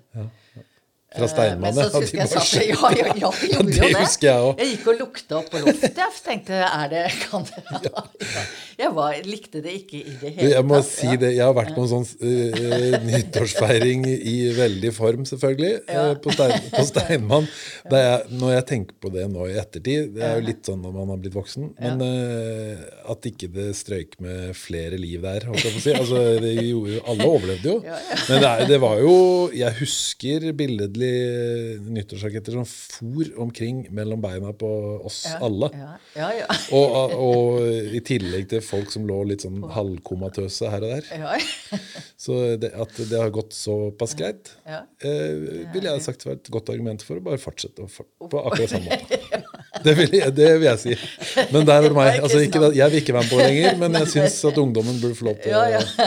Fra Steinmannet, Steinmann, Men så husker jeg de satt (laughs) Ja, ja, ja, Ja, gjorde det jo det. husker jeg også. Jeg gikk og lukta opp på loftet. Jeg tenkte er det, kan det (laughs) ja. Jeg var, likte det ikke i det hele hele jeg må tatt. si det, jeg har vært på en sånn uh, nyttårsfeiring i veldig form, selvfølgelig, uh, på, Stein, på (laughs) Steinmann. Jeg, når jeg tenker på det nå i ettertid Det er jo litt sånn når man har blitt voksen. Men uh, at ikke det strøyk med flere liv der, holdt jeg på å si. Altså, det gjorde, jo- alle overlevde jo. Men det, det var jo Jeg husker billedlig nyttårsraketter som for omkring mellom beina på oss Ja, alle. Ja, ja. ja. Og, og i tillegg til folk som lå litt sånn halvkomatøse her og der. ja. (laughs) Så det, at det har gått såpass greit, ja. eh, ville jeg sagt var et godt argument for å bare fortsette for, på akkurat samme måte. (laughs) Det vil, jeg, det vil jeg si. Men der er det meg. Altså, ikke, jeg vil ikke være med på det lenger, men jeg syns at ungdommen burde få lov til å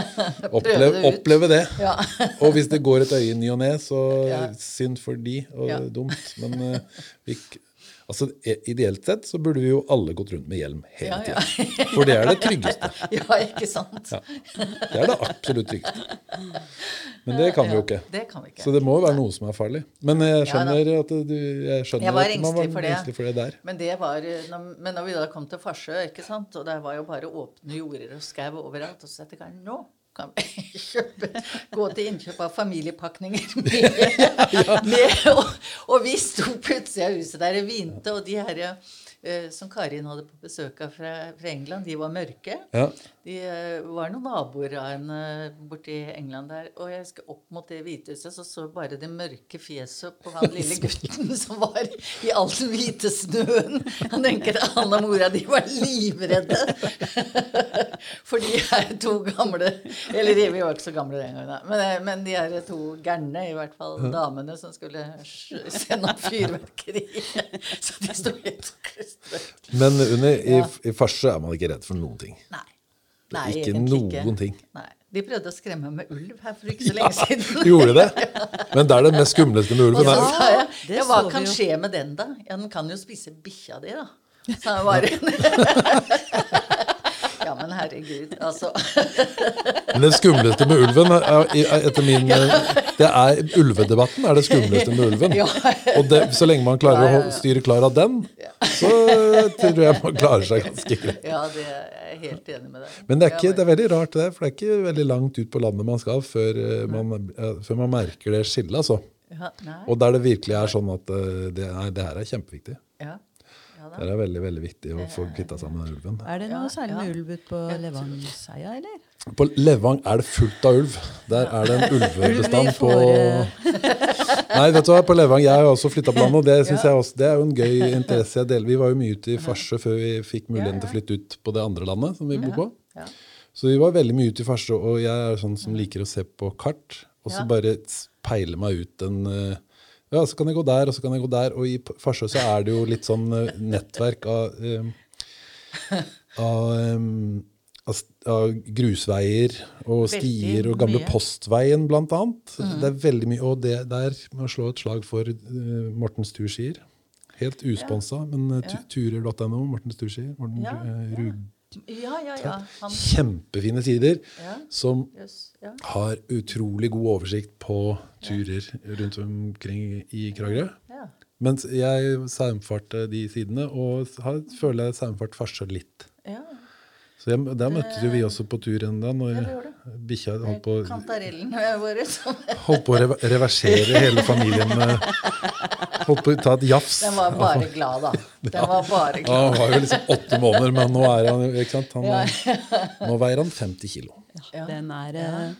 (laughs) oppleve, det oppleve (laughs) det. Og hvis det går et øye i ny og ne, så synd for de, og dumt. Men uh, vi, altså, ideelt sett så burde vi jo alle gått rundt med hjelm hele Ja, ja. tiden. For det er det tryggeste. (laughs) ja, ikke sant? Ja. Det er det absolutt tryggeste. Men det kan vi jo Ja, ikke. Det kan vi ikke. Så det må jo være noe som er farlig. Men jeg Ja, skjønner at du jeg skjønner Jeg var at man engstelig for det. engstelig for det der. Men det var, men når vi da kom til Farsø, ikke sant, og det var jo bare åpne jorder og skau overalt, og så tenkte jeg nå kan vi kjøpe, gå til innkjøp av familiepakninger (laughs) med, med og, og vi sto på utsida av huset der og vinte, og de her eh, som Karin hadde på besøk av fra, fra England, de var mørke. Ja. De eh, var noen naboer av henne borti England der. Og jeg skal opp mot det hvitehuset, så så bare det mørke fjeset på han lille (laughs) gutten som var i all den hvite snøen. Han tenker at han og mora de var livredde. (laughs) For de er to gamle Eller vi var ikke så gamle den gangen. Men, eh, men de er to gærne, i hvert fall damene, som skulle sende opp fyrverkeri. (laughs) Så de sto helt klistret. Men Unni, i, i farse er man ikke redd for noen ting. Nei. Nei, Ikke noen noen ting. Nei. De prøvde å skremme med ulv her for ikke så lenge (laughs) siden. Gjorde de det? Men det er det mest skumleste med ulven. Ja, er- sa det ja, hva så vi kan jo. skje med den, da? Ja, den kan jo spise bikkja di, da. (laughs) Det bare. (laughs) Men herregud, altså. Men det skumleste med ulven er, er, etter min Det er ulvedebatten er det skumleste med ulven. Og det, så lenge man klarer å styre klar av den, så tror jeg man klarer seg ganske greit. Ja, det er jeg helt enig med deg. Men det er, ikke, det er veldig rart, det. For det er ikke veldig langt ut på landet man skal før eh, man, før man merker det skillet. altså. ja, Og der det virkelig er sånn at eh, det, er, det her er kjempeviktig. ja. Det er veldig veldig viktig å få kvitta seg med den ulven. Er det noe særlig med ulv ute på Levangseia, eller? På Levang er det fullt av ulv. Der er det en (laughs) ulvebestand på (laughs) Nei, vet du hva, på Levang Jeg har også flytta på landet, og det, synes (laughs) jeg også, det er jo en gøy interesse jeg deler. Vi var jo mye ute i Farsø før vi fikk muligheten til å flytte ut på det andre landet som vi bor på. Så vi var veldig mye ute i Farsø, og jeg er sånn som liker å se på kart. Og så bare peile meg ut en eh, Ja, så kan jeg gå der, og så kan jeg gå der. Og i Farsø så er det jo litt sånn eh, nettverk av um, av, um, av, av grusveier og Veldig stier og gamle mye. Mm. Postveien, blant annet. Det er veldig mye, Og det der må slå et slag for uh, Mortens turskier. Helt usponsa, men uh, turer.no, Mortens turskier. Morten Ja, ja. Rug. Ja, ja, ja. Han, Kjempefine sider ja, som jøss, ja. har utrolig god oversikt på turer rundt omkring i Kragerø. ja. Mens jeg saumfarte de sidene, og har, føler jeg saumfart farsa litt. ja. Så jeg, Der møttes jo vi også på tur en dag, når ja, bikkja holdt på, Kantarellene våre. Holdt på å rev- reversere hele familien. Holdt på å ta et jafs. den var bare glad, da. (laughs) Den var bare Ja, han var jo liksom åtte måneder, men nå er han ikke sant? Han, Nå veier han 50 kilo. Ja. Den er Ja. eh,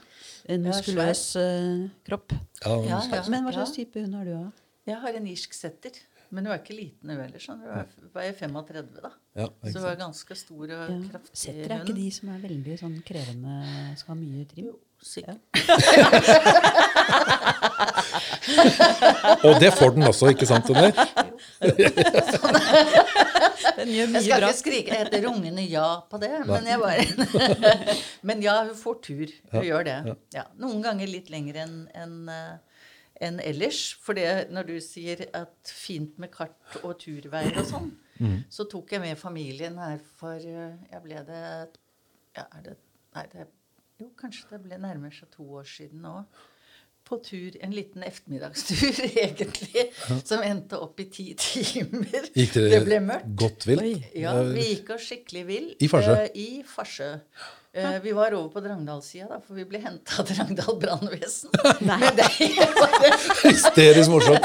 en Ja, muskuløs eh, kropp. Ja, Ja, ja. Men hva slags type hund har du? Av? Jeg har en irsk setter. Men hun er ikke liten, hun heller. Sånn. Hun var veier 35, da. ja, Så hun er ganske stor og Ja. kraftig Setter er ikke de som er veldig sånn krevende, skal ha mye trim? Jo, sikkert. Og det får den også, ikke sant? Eller? (laughs) Den gjør Jeg skal bra. ikke skrike etter rungende ja på det, men jeg bare (laughs) Men ja, hun får tur. Hun gjør det. Ja. Noen ganger litt lenger enn en, eh, enn ellers. For det, når du sier at fint med kart og turveier og sånn, så tok jeg med familien her for eh, Jeg ble det Ja, er det Nei, det Jo, kanskje det ble nærmer seg to år siden nå. På tur, en liten ettermiddagstur, (laughs) egentlig, som endte opp i ti timer. Gikk Det dere ble mørkt. godt vilt? Ja, vi gikk oss skikkelig vill. I Farsø? Uh, I Farsø. Uh, vi var over på Drangdalssida, da, for vi ble henta av Drangdal brannvesen. (laughs) Det, (laughs) Hysterisk morsomt.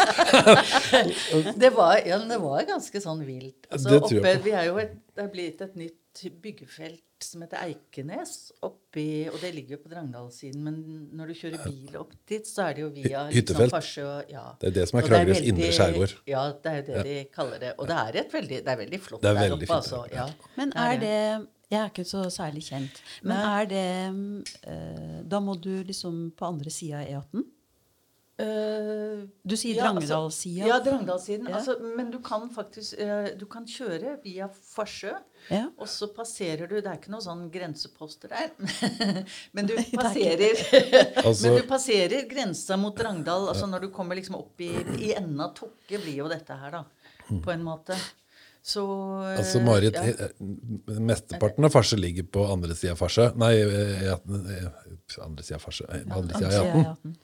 det, var, ja, det var ganske sånn vilt. Altså, Det tror jeg oppe, på. vi er jo et, det er blitt et nytt byggefelt som heter Eikenes. Oppi, og det ligger jo på Drangdalssiden, men når du kjører bil opp dit, så er det jo via hyttefelt. Liksom, Farsø. og- Ja. Det er det som er Kragerøs indre skjærgård. Ja, det er jo det de kaller det. Og det er, et veldig, det er veldig flott Det er der oppe, altså. Ja. Men er det Jeg er ikke så særlig kjent. Men er det eh, Da må du liksom på andre sida av E18? Eh, Du sier ja, altså- Drangedalssida. Ja, Drangedalssiden. Ja. Altså, men du kan faktisk uh, Du kan kjøre via Farsø, Ja. og så passerer du Det er ikke noen sånn grenseposter der, (laughs) men du er passerer (laughs) Altså- Men du passerer grensa mot Drangedal. altså Når du kommer liksom opp i, i enden av Tokke, blir jo dette her, da. På en måte. Så eh, Altså, Marit, ja. mesteparten av farse ligger på andre sida av farse. Nei, eh, E18, eh, andre sida av farse. eh, andre sida av E18. siden av E18.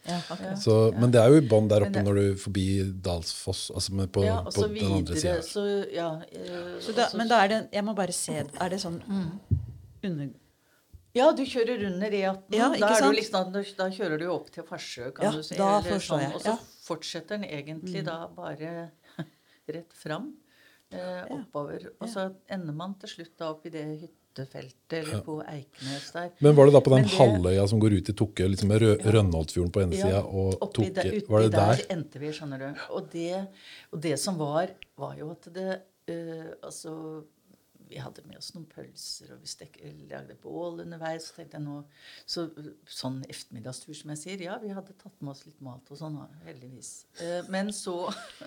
Ja. Så, men det er jo i bånn der oppe det- når du forbi Dalsfoss. Altså med på, ja, og på så den andre videre, sida. så ja eh, Så da, men da er det Jeg må bare se Er det sånn under... Ja, du kjører under E18. Ja, da, er du liksom, da, da kjører du opp til Farsø, kan Ja, du si. da eller sånn, jeg, Og så ja. Mm. fortsetter den egentlig da bare (laughs) rett fram eh, oppover. Og så ender man til slutt da opp i det hyttefeltet eller på Eikenes der. Men var det da på den det- halvøya som går ut i Tokke, liksom med Rø Rønholtfjorden på ene Ja, sida og Tokke? der, Var det der der? endte vi, skjønner du. Og det, og det som var, var jo at det eh, Altså vi hadde med oss noen pølser, og vi stek, lagde bål underveis. Så tenkte jeg nå, så, Sånn ettermiddagstur, som jeg sier. Ja, vi hadde tatt med oss litt mat og sånn, heldigvis. Eh, men så,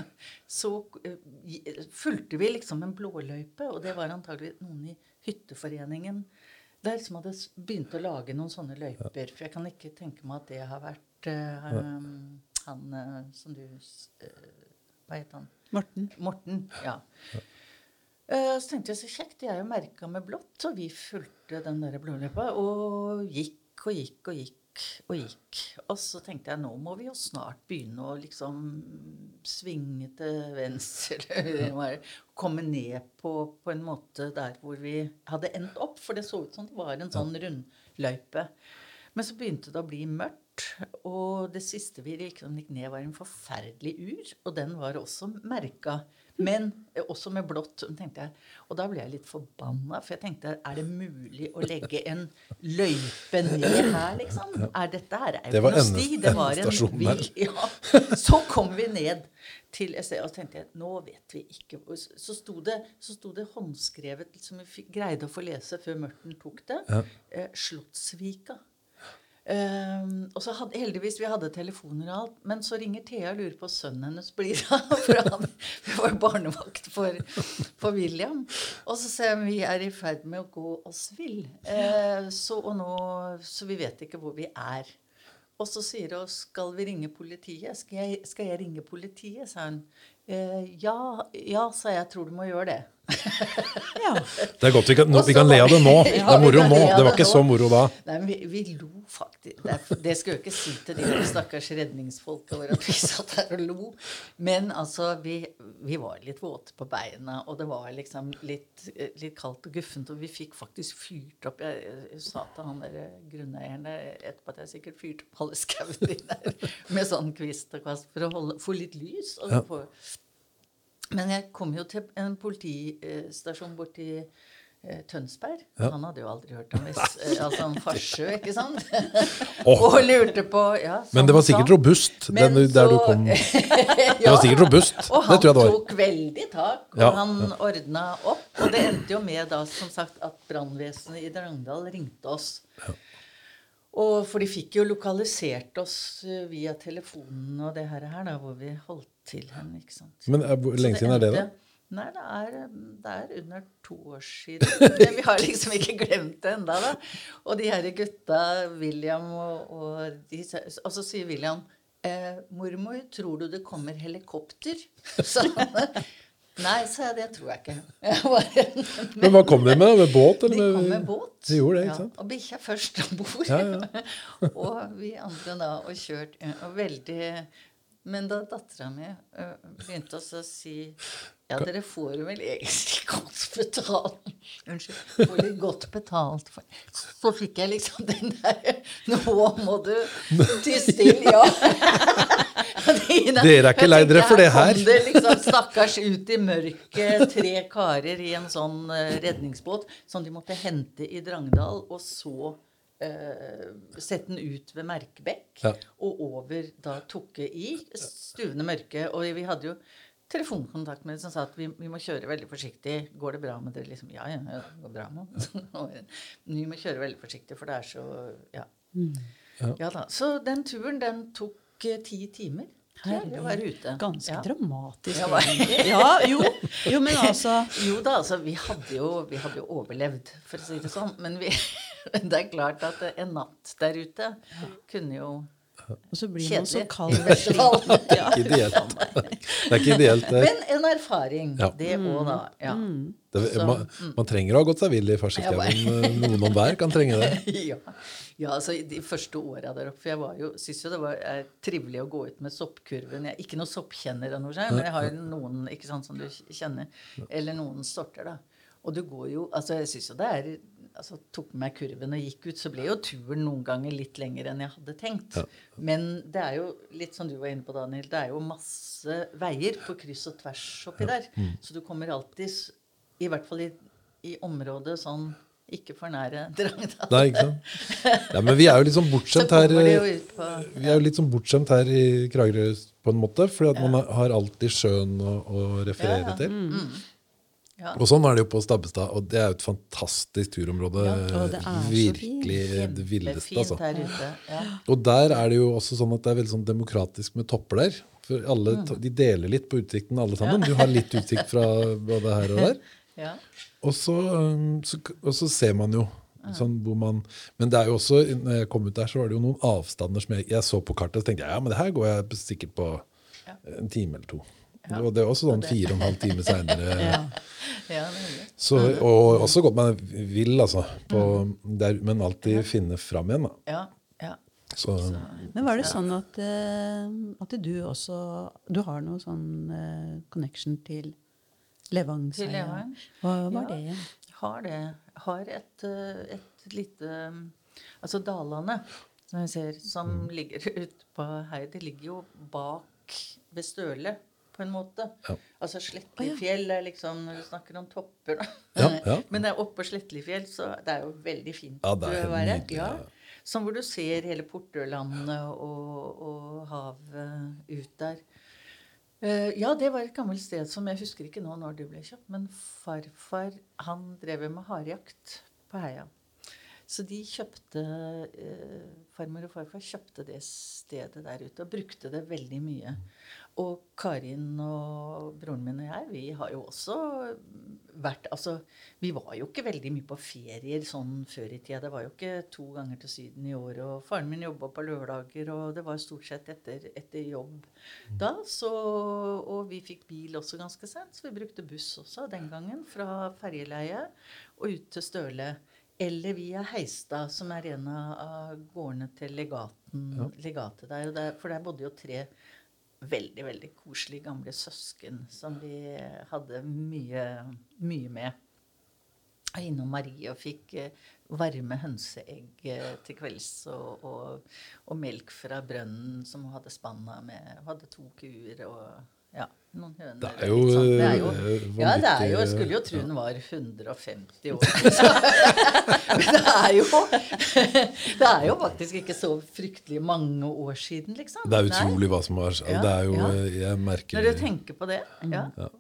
(laughs) så eh, fulgte vi liksom en blåløype, og det var antagelig noen i hytteforeningen der som hadde begynt å lage noen sånne løyper. For jeg kan ikke tenke meg at det har vært eh, um, han som du Hva het han? Morten. Morten. Ja. Eh, Så tenkte jeg så kjekt, de er jo merka med blått, så vi fulgte den der blåløypa og gikk og gikk og gikk og gikk. Og så tenkte jeg nå må vi jo snart begynne å liksom svinge til venstre, (laughs) eller komme ned på, på en måte der hvor vi hadde endt opp, for det så ut som det var en sånn rundløype. Men så begynte det å bli mørkt, og det siste vi liksom gikk ned, var en forferdelig ur, og den var også merka. Men eh, også med blått. tenkte jeg. Og da ble jeg litt forbanna, for jeg tenkte er det mulig å legge en løype ned her, liksom? Er dette her er jo noe sti. Det var en der. (laughs) ja. Så kom vi ned til SE, og så tenkte jeg nå vet vi ikke Så sto det, så sto det håndskrevet som vi greide å få lese før Mørten tok det. Eh, Slottsvika. Um, og så hadde, heldigvis vi hadde telefoner og alt. Men så ringer Thea og lurer på sønnen hennes blir (laughs) av. For han (laughs) var barnevakt for, for, William. Og så sier han vi er i ferd med å gå oss vill. Uh, så, nå, så vi vet ikke hvor vi er. Og så sier hun skal vi ringe politiet. Skal jeg, skal jeg ringe politiet? sa hun. Uh, ja, ja, sa. Jeg tror du må gjøre det ja. Det er godt vi kan, vi kan le av det nå. (laughs) Det er moro nå. Det var ikke så moro da. Nei, vi, vi, lo faktisk. Det, det skal jo ikke si til de stakkars redningsfolka våre at vi satt her og lo. Men altså, vi, vi, var litt våte på beina, og det var liksom litt, litt kaldt og guffent. Og vi fikk faktisk fyrt opp Jeg, jeg sa til han der grunneieren etterpå at jeg sikkert fyrte opp alle skauen din der med sånn kvist og kvast for å holde, få litt lys. og ja. Men jeg kom jo til en politistasjon borti eh, Tønsberg. Ja. Han hadde jo aldri hørt om hvis, eh, altså om Farsø, ikke sant? (laughs) oh. og lurte på ja, Men det var sikkert robust, den, der du kom. (laughs) det var sikkert robust. Og han tok veldig tak, og ja, han ordna opp. Og det endte jo med da, som sagt, at brannvesenet i Drangedal ringte oss. Ja. Og For de fikk jo lokalisert oss eh, via telefonen og det her, da, hvor vi holdt til henne. ikke sant? Men er, Hvor lenge siden er det, da? Nei, det er, det er, under to år siden. (laughs) Men vi har liksom ikke glemt det enda da. Og de her gutta, William og, og, de, og så sier William eh, 'Mormor, tror du det kommer helikopter?' (laughs) Så Nei, sa jeg. Det tror jeg ikke. (laughs) Jeg bare, men, men, hva kom de med? Med båt? Eller? De kom med båt. De gjorde det, ikke sant? Ja, og bikkja først om bord. Ja, ja. og vi andre da, og kjørt. Og veldig Men da dattera mi begynte å si ja, dere får vel egentlig godt betalt Unnskyld. Får litt godt betalt for Så fikk jeg liksom den der Nå må du ty stille, ja. Dere er ikke lei dere for det her. Kom det liksom stakkars ut i mørket tre karer i en sånn uh, redningsbåt som de måtte hente i Drangedal, og så uh, sette den ut ved Merkebekk ja. og over da Tukke i stuvende mørke. Og vi hadde jo telefonkontakt med dem som sa at vi, vi, må kjøre veldig forsiktig. Går det bra med dere? Liksom, ja, ja, det går bra med oss. (laughs) vi må kjøre veldig forsiktig, for det er så Ja. Mm. ja da. Så den turen, den tok ti timer. Ute. Ganske ja. dramatisk, ja, (laughs) ja, jo, jo, men altså Jo da, altså, vi hadde jo, vi hadde jo overlevd, for å si det sånn. Men vi, (laughs) det er klart at en natt der ute kunne jo og så blir man så kald. (laughs) Ja. Ikke ideelt. (laughs) Det er ikke ideelt. Det. Men en erfaring, ja. det òg, da. Ja. Mm. Det, man, man, trenger å ha gått seg vill i farseskauen. Noen om hver kan trenge det. ja. ja, altså De første åra der oppe For jeg var jo, syns jo det var er trivelig å gå ut med soppkurven. Jeg er ikke noen soppkjenner, av noe, men jeg har noen ikke sant, som du kjenner. Eller noen sorter. da. Og du går jo Altså, jeg syns jo det er altså, tok med meg kurven og gikk ut, så ble jo turen noen ganger litt lenger enn jeg hadde tenkt. Ja. Men det er jo litt som du var inne på, Daniel, det er jo masse veier på kryss og tvers oppi ja. der. Mm. Så du kommer alltid, i hvert fall i, i området sånn ikke for nære (laughs) Drangedal. Nei, ikke sant. Ja, men vi er jo litt sånn bortskjemt her på, Vi er jo litt sånn bortskjemt her i Kragerø på en måte, fordi at man har alltid sjøen å, å referere til. Mm. Ja. Og sånn er det jo på Stabbestad, og det er jo et fantastisk turområde. Ja, og det er Virkelig det villeste, altså. Der ute. Ja. Og der er det jo også sånn at det er veldig sånn demokratisk med topper der. For alle, mm. De deler litt på utsikten, alle sammen. Du har litt utsikt fra både her og der. (laughs) ja. og, så, um, så, og, så, ser man jo sånn hvor man Men det er jo også, når jeg kom ut der, så var det jo noen avstander som jeg, jeg så på kartet og så tenkte jeg, ja, men det her går jeg sikkert på en time eller to. Ja. Og det er også sånn fire og en halv time seinere. (laughs) ja. ja, og også godt man vil, altså. På, mm. der, men alltid finne fram igjen, da. Ja, ja. Så, men var det sånn at, uh, at, du også Du har noe sånn uh, connection til Levang? Hva var ja, det? Har det. Har et, uh, et lite Altså Dalane, som jeg ser, som mm. ligger ute på her, det ligger jo bak ved Støle på en måte. Ja. Altså Slettligfjell er liksom Når du snakker om topper, da. Ja, ja. (laughs) Men det er oppe på Slettligfjell, så det er jo veldig fint ja, det er å være. Nydelig, ja. Som hvor du ser hele Portørlandet og, og havet ut der. Uh, ja, det var et gammelt sted som jeg husker ikke nå når det ble kjøpt, men farfar han drev med harejakt på heia. Så de kjøpte eh, Farmor og farfar kjøpte det stedet der ute og brukte det veldig mye. Og Karin og broren min og jeg, vi har jo også vært Altså, vi var jo ikke veldig mye på ferier sånn før i tida. Det var jo ikke to ganger til Syden i året. Og faren min jobba på lørdager, og det var stort sett etter, etter jobb da. Så, og vi fikk bil også ganske sent, så vi brukte buss også den gangen. Fra ferjeleie og ut til Støle. Eller via Heistad, som er en av gårdene til legaten, Ja. legatet der. Der. For der bodde jo tre veldig, veldig koselige gamle søsken som vi hadde mye, mye med. Jeg var innom Marie og fikk eh, varme hønseegg eh, til kvelds og, og, og melk fra brønnen som hun hadde spanna med. Hun hadde to kuer og ja, noen høner. Det er jo, sånn. Det er jo eh, ja, det er jo, jeg skulle jo eh, tro den var 150 år. Så, men (laughs) det er jo (laughs) Det er jo faktisk ikke så fryktelig mange år siden, liksom. Det er utrolig hva som har skjedd. Det er jo, eh, Jeg merker Når du tenker på det. Ja. ja.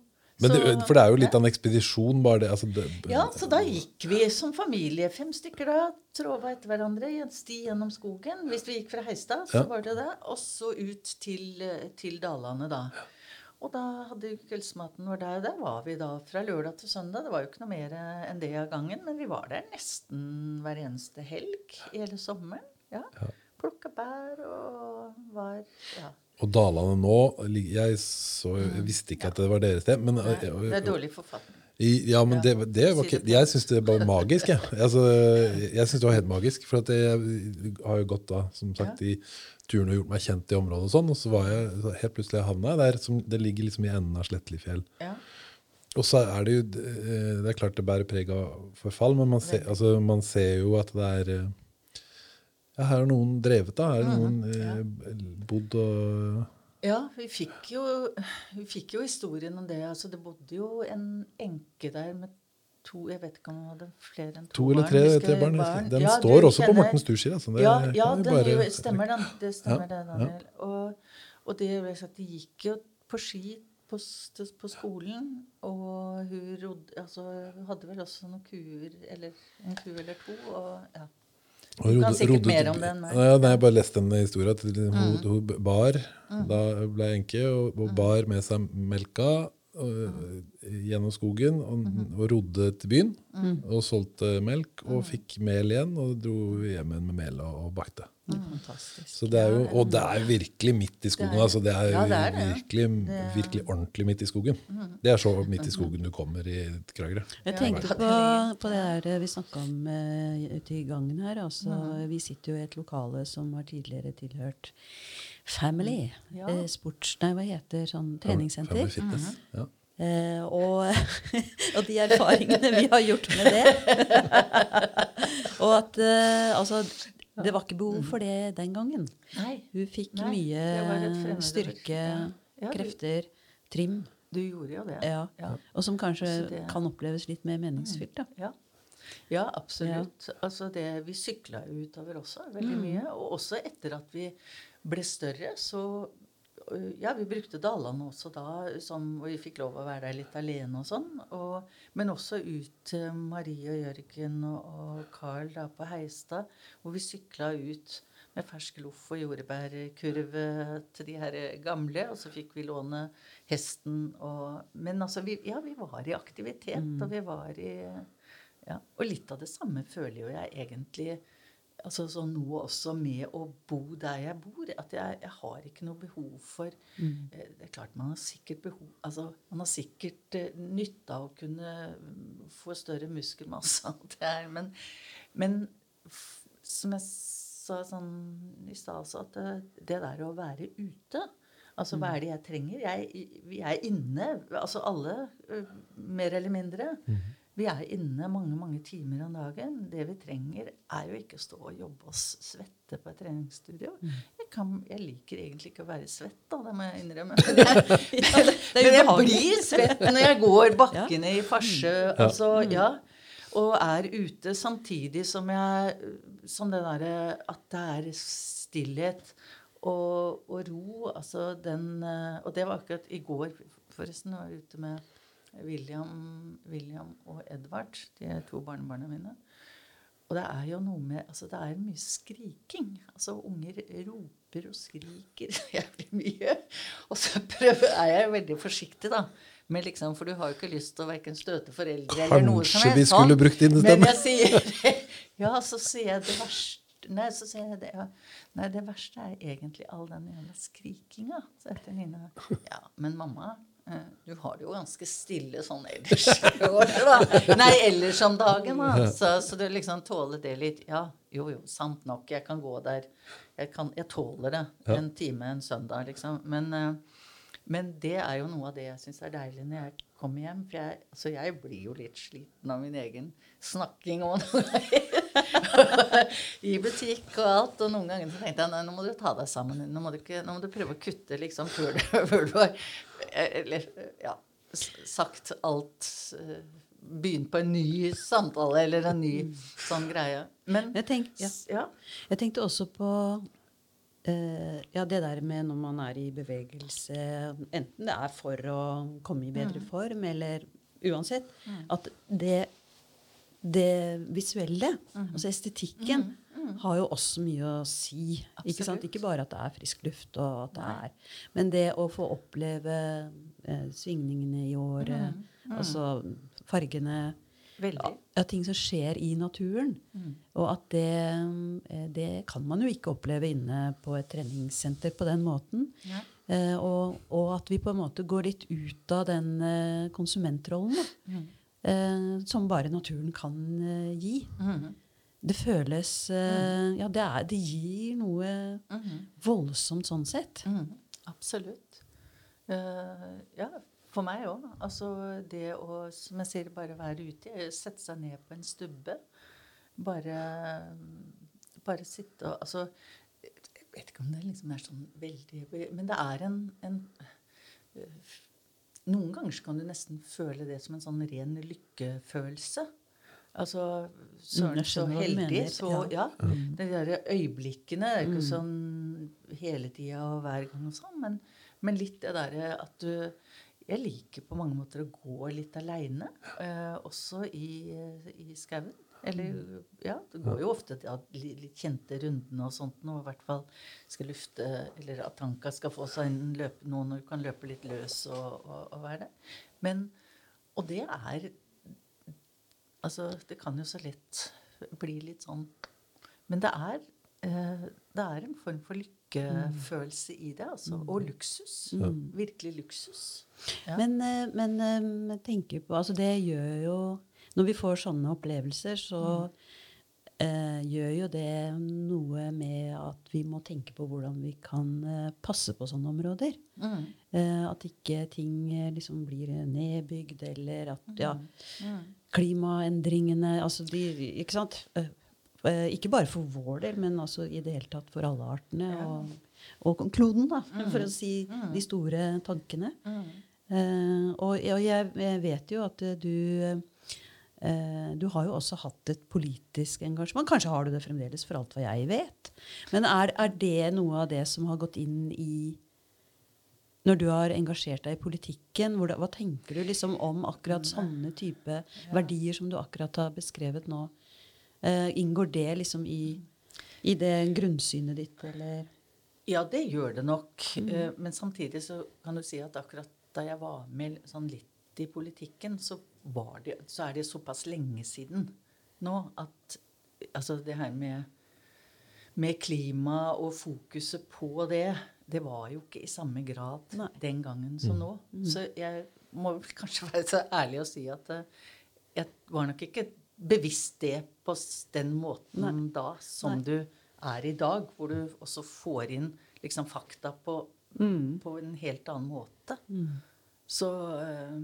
Men det, for det er jo litt av en ekspedisjon, bare det. Altså, det Ja, så da gikk vi som familie, fem stykker da, tråva etter hverandre i en sti gjennom skogen. Hvis vi gikk fra Heistad, så Ja. var det det. Og så ut til, til Dalane, da. Og da hadde kveldsmaten vår der. Der var vi da fra lørdag til søndag. Det var jo ikke noe mer eh, enn det av gangen, men vi var der nesten hver eneste helg i hele sommeren. Ja. Plukka bær og var Ja. Og Dalane nå Jeg, så, jeg visste ikke at det var deres sted. Men, Nei, eh, det er dårlig forfatning. Ja, men det, det var ikke Jeg syns det var magisk, jeg. Altså, jeg syns det var helt magisk. For at jeg har jo gått da, som sagt, i turen og gjort meg kjent i området og sånn. Og så var jeg så helt plutselig havna jeg der. Som, det ligger liksom i enden av Slettligfjell. Ja. Og så er det jo eh, Det er klart det bærer preg av forfall, men man ser, altså, man ser jo at det er eh, Ja, her har noen drevet, da. Her har noen ja. bodd og Ja, vi fikk, jo, vi fikk jo historien om det. Altså, det bodde jo en enke der med to Jeg vet ikke om hun hadde flere enn to, To eller tre, tre barn. barn. Den Ja, står også også på kjenner- Mortens Durskier. Altså. Ja, ja det den bare- stemmer den. Det stemmer Ja, det. Daniel. Og, og det de gikk jo på ski på, på skolen, og hun rodde Altså, hadde vel også noen kuer, eller en ku eller to, og ja. Du kan sikkert rodde- mer om den, nei. Ja, nei, jeg bare leste den historien. Hun, Mm. hun bar, da ble enke, og, og bar med seg melka gjennom skogen og, og rodde til byen. Mm. Og solgte melk og fikk mel igjen, og dro hjem igjen med mel og, og bakte. Fantastisk. Så det er jo, og det er virkelig midt i skogen. Det er- altså Det er, ja, det er det. virkelig, virkelig ordentlig midt i skogen. Det er så midt i skogen du kommer i Kragerø. Jeg tenkte på, på det der vi snakka om uh, ute i gangen her. Altså, Vi sitter jo i et lokale som har tidligere tilhørt Family. Ja. Eh, sports... Nei, hva heter sånn treningssenter? Family Fitness. Ja. Eh, og, (laughs) og de erfaringene vi har gjort med det. (laughs) og at eh, altså Det var ikke behov for det den gangen. Nei, Hun fikk Nei, mye styrke, Ja. Ja, krefter, trim. du gjorde jo det. Ja. Ja. Og som kanskje det- kan oppleves litt mer meningsfylt. da. Ja, ja absolutt. Altså det, vi sykla utover også veldig mye. Og også etter at vi ble større, så øh, Ja, vi brukte Dalane også da, sånn, og vi fikk lov å være der litt alene og sånn. Og, men også ut til Marie og Jørgen og, og Carl da på Heistad, hvor vi sykla ut med fersk loff og jordbærkurve til de her gamle. Og så fikk vi låne hesten og Men altså, vi, ja, vi var i aktivitet, og vi var i ja, Og litt av det samme føler jo jeg egentlig altså så nå også med å bo der jeg bor. At jeg, jeg har ikke noe behov for mm. Det er klart man har sikkert behov altså Man har sikkert eh, nytte av å kunne mm, få større muskelmasse. (laughs) alt det her, men, men som jeg sa sånn i stad også, at det, det der å være ute Altså, hva er det jeg trenger? Jeg, vi er inne, altså alle, mer eller mindre. Vi er inne mange mange timer om dagen. Det vi trenger, er jo ikke å stå og jobbe og svette på et treningsstudio. Jeg, kan, jeg liker egentlig ikke å være svett, da, det må jeg innrømme. (laughs) Men (laughs) men jeg blir svett når jeg går bakkene i Farsø. Altså, ja. Og er ute samtidig som jeg Som det derre at det er stillhet og, og ro. Altså den eh, Og det var akkurat i går, forresten. Jeg var ute med William, William og Edvard, de er to barnebarna mine. og det er jo noe med altså Det er mye skriking. Altså Unger roper og skriker (laughs) jævlig mye. Og så prøver, er jeg veldig forsiktig, da. Men liksom, for du har jo ikke lyst til å verken støte foreldre eller noe som Kanskje vi skulle sånn. brukt Men innestemme? jeg sier (laughs) Ja, så sier jeg det verste Nei, så sier jeg det, ja. Nei, det verste er egentlig all den jævla skrikinga. Så etter Nina Ja, men mamma, du har det jo ganske stille sånn ellers i året, da. Nei, ellers om dagen, da. Så, så du liksom tåler det litt. Ja, jo, jo, sant nok. Jeg kan gå der. Jeg, kan, jeg tåler det en time en søndag, liksom. Men, eh, men det er jo noe av det jeg syns er deilig når jeg kommer hjem. For jeg, altså jeg blir jo litt sliten av min egen snakking og (laughs) i butikk og alt. Og noen ganger så tenkte jeg nei, nå må du ta deg sammen. Nå må du, ikke, nå må du prøve å kutte liksom før du, (laughs) før du har eller, ja, sagt alt eh, Begynt på en ny samtale eller en ny sånn greie. Men Jeg, tenkte, ja. jeg tenkte også på Uh, ja, det der med når man er i bevegelse, enten det er for å komme i bedre form, eller uansett, at det, det visuelle, altså estetikken, har jo også mye å si. Ikke, sant? Ikke bare at det er frisk luft, og at det er Men det å få oppleve eh, svingningene i året, altså fargene ja, ja, ting som skjer i naturen. Og at det, eh, det kan man jo ikke oppleve inne på et treningssenter på den måten. Ja. Eh, og, og at vi på en måte går litt ut av den eh, konsumentrollen da, som bare naturen kan eh, gi. Mhm. Det føles eh, Ja, det, er, det gir noe voldsomt sånn sett. Mhm. Absolutt. Uh, ja, for meg òg. Altså det å, som jeg sier, bare være ute, eh, sette seg ned på en stubbe. Bare, bare sitte og Altså, jeg vet ikke om det liksom er sånn veldig Men det er en, en eh, Noen ganger kan du nesten føle det som en sånn ren lykkefølelse. Altså Søren, så heldig. Så, ja. ja. De der øyeblikkene. Det er ikke sånn hele tida og hver gang og sånn, men, men litt det derre at du Jeg liker på mange måter å gå litt aleine, eh, også i, i skauen. Eller ja, det går jo ofte til at litt kjente rundene og sånt nå, i hvert fall skal lufte Eller at tanka skal få seg en løpe, noen når du kan løpe litt løs og, og, og være det. Men Og det er Altså, det kan jo så lett bli litt sånn Men det er, eh, det er en form for lykkefølelse i det, altså. Og luksus. Virkelig luksus. Ja. Men, eh, men eh, tenker på Altså, det gjør jo Når vi får sånne opplevelser, så eh, gjør jo det noe med at vi må tenke på hvordan vi kan eh, passe på sånne områder. Mm. Eh, at ikke ting eh, liksom blir nedbygd, eller at ja, Mm. klimaendringene altså de, Ikke sant? Eh, eh, ikke bare for vår del, men altså i det hele tatt for alle artene. Og, og kloden, da, for å si de store tankene. Mm. Eh, og, og jeg, jeg vet jo at du Du har jo også hatt et politisk engasjement. Kanskje har du det fremdeles, for alt hva jeg vet. Men er, er det noe av det som har gått inn i når du har engasjert deg i politikken, hvordan, hva tenker du liksom om akkurat sånne type verdier som du akkurat har beskrevet nå? Eh, inngår det liksom i, i det grunnsynet ditt, eller? Ja, det gjør det nok. Eh, Men samtidig så kan du si at akkurat da jeg var med sånn litt i politikken, så, det, så er det såpass lenge siden nå at altså det her med, med klima og fokuset på det, det var jo ikke i samme grad Nei. den gangen som nå. Så jeg må kanskje være så ærlig å si at eh, jeg var nok ikke bevisst det på den måten da som Nei. du er i dag, hvor du også får inn liksom fakta på, på en helt annen måte. Så eh,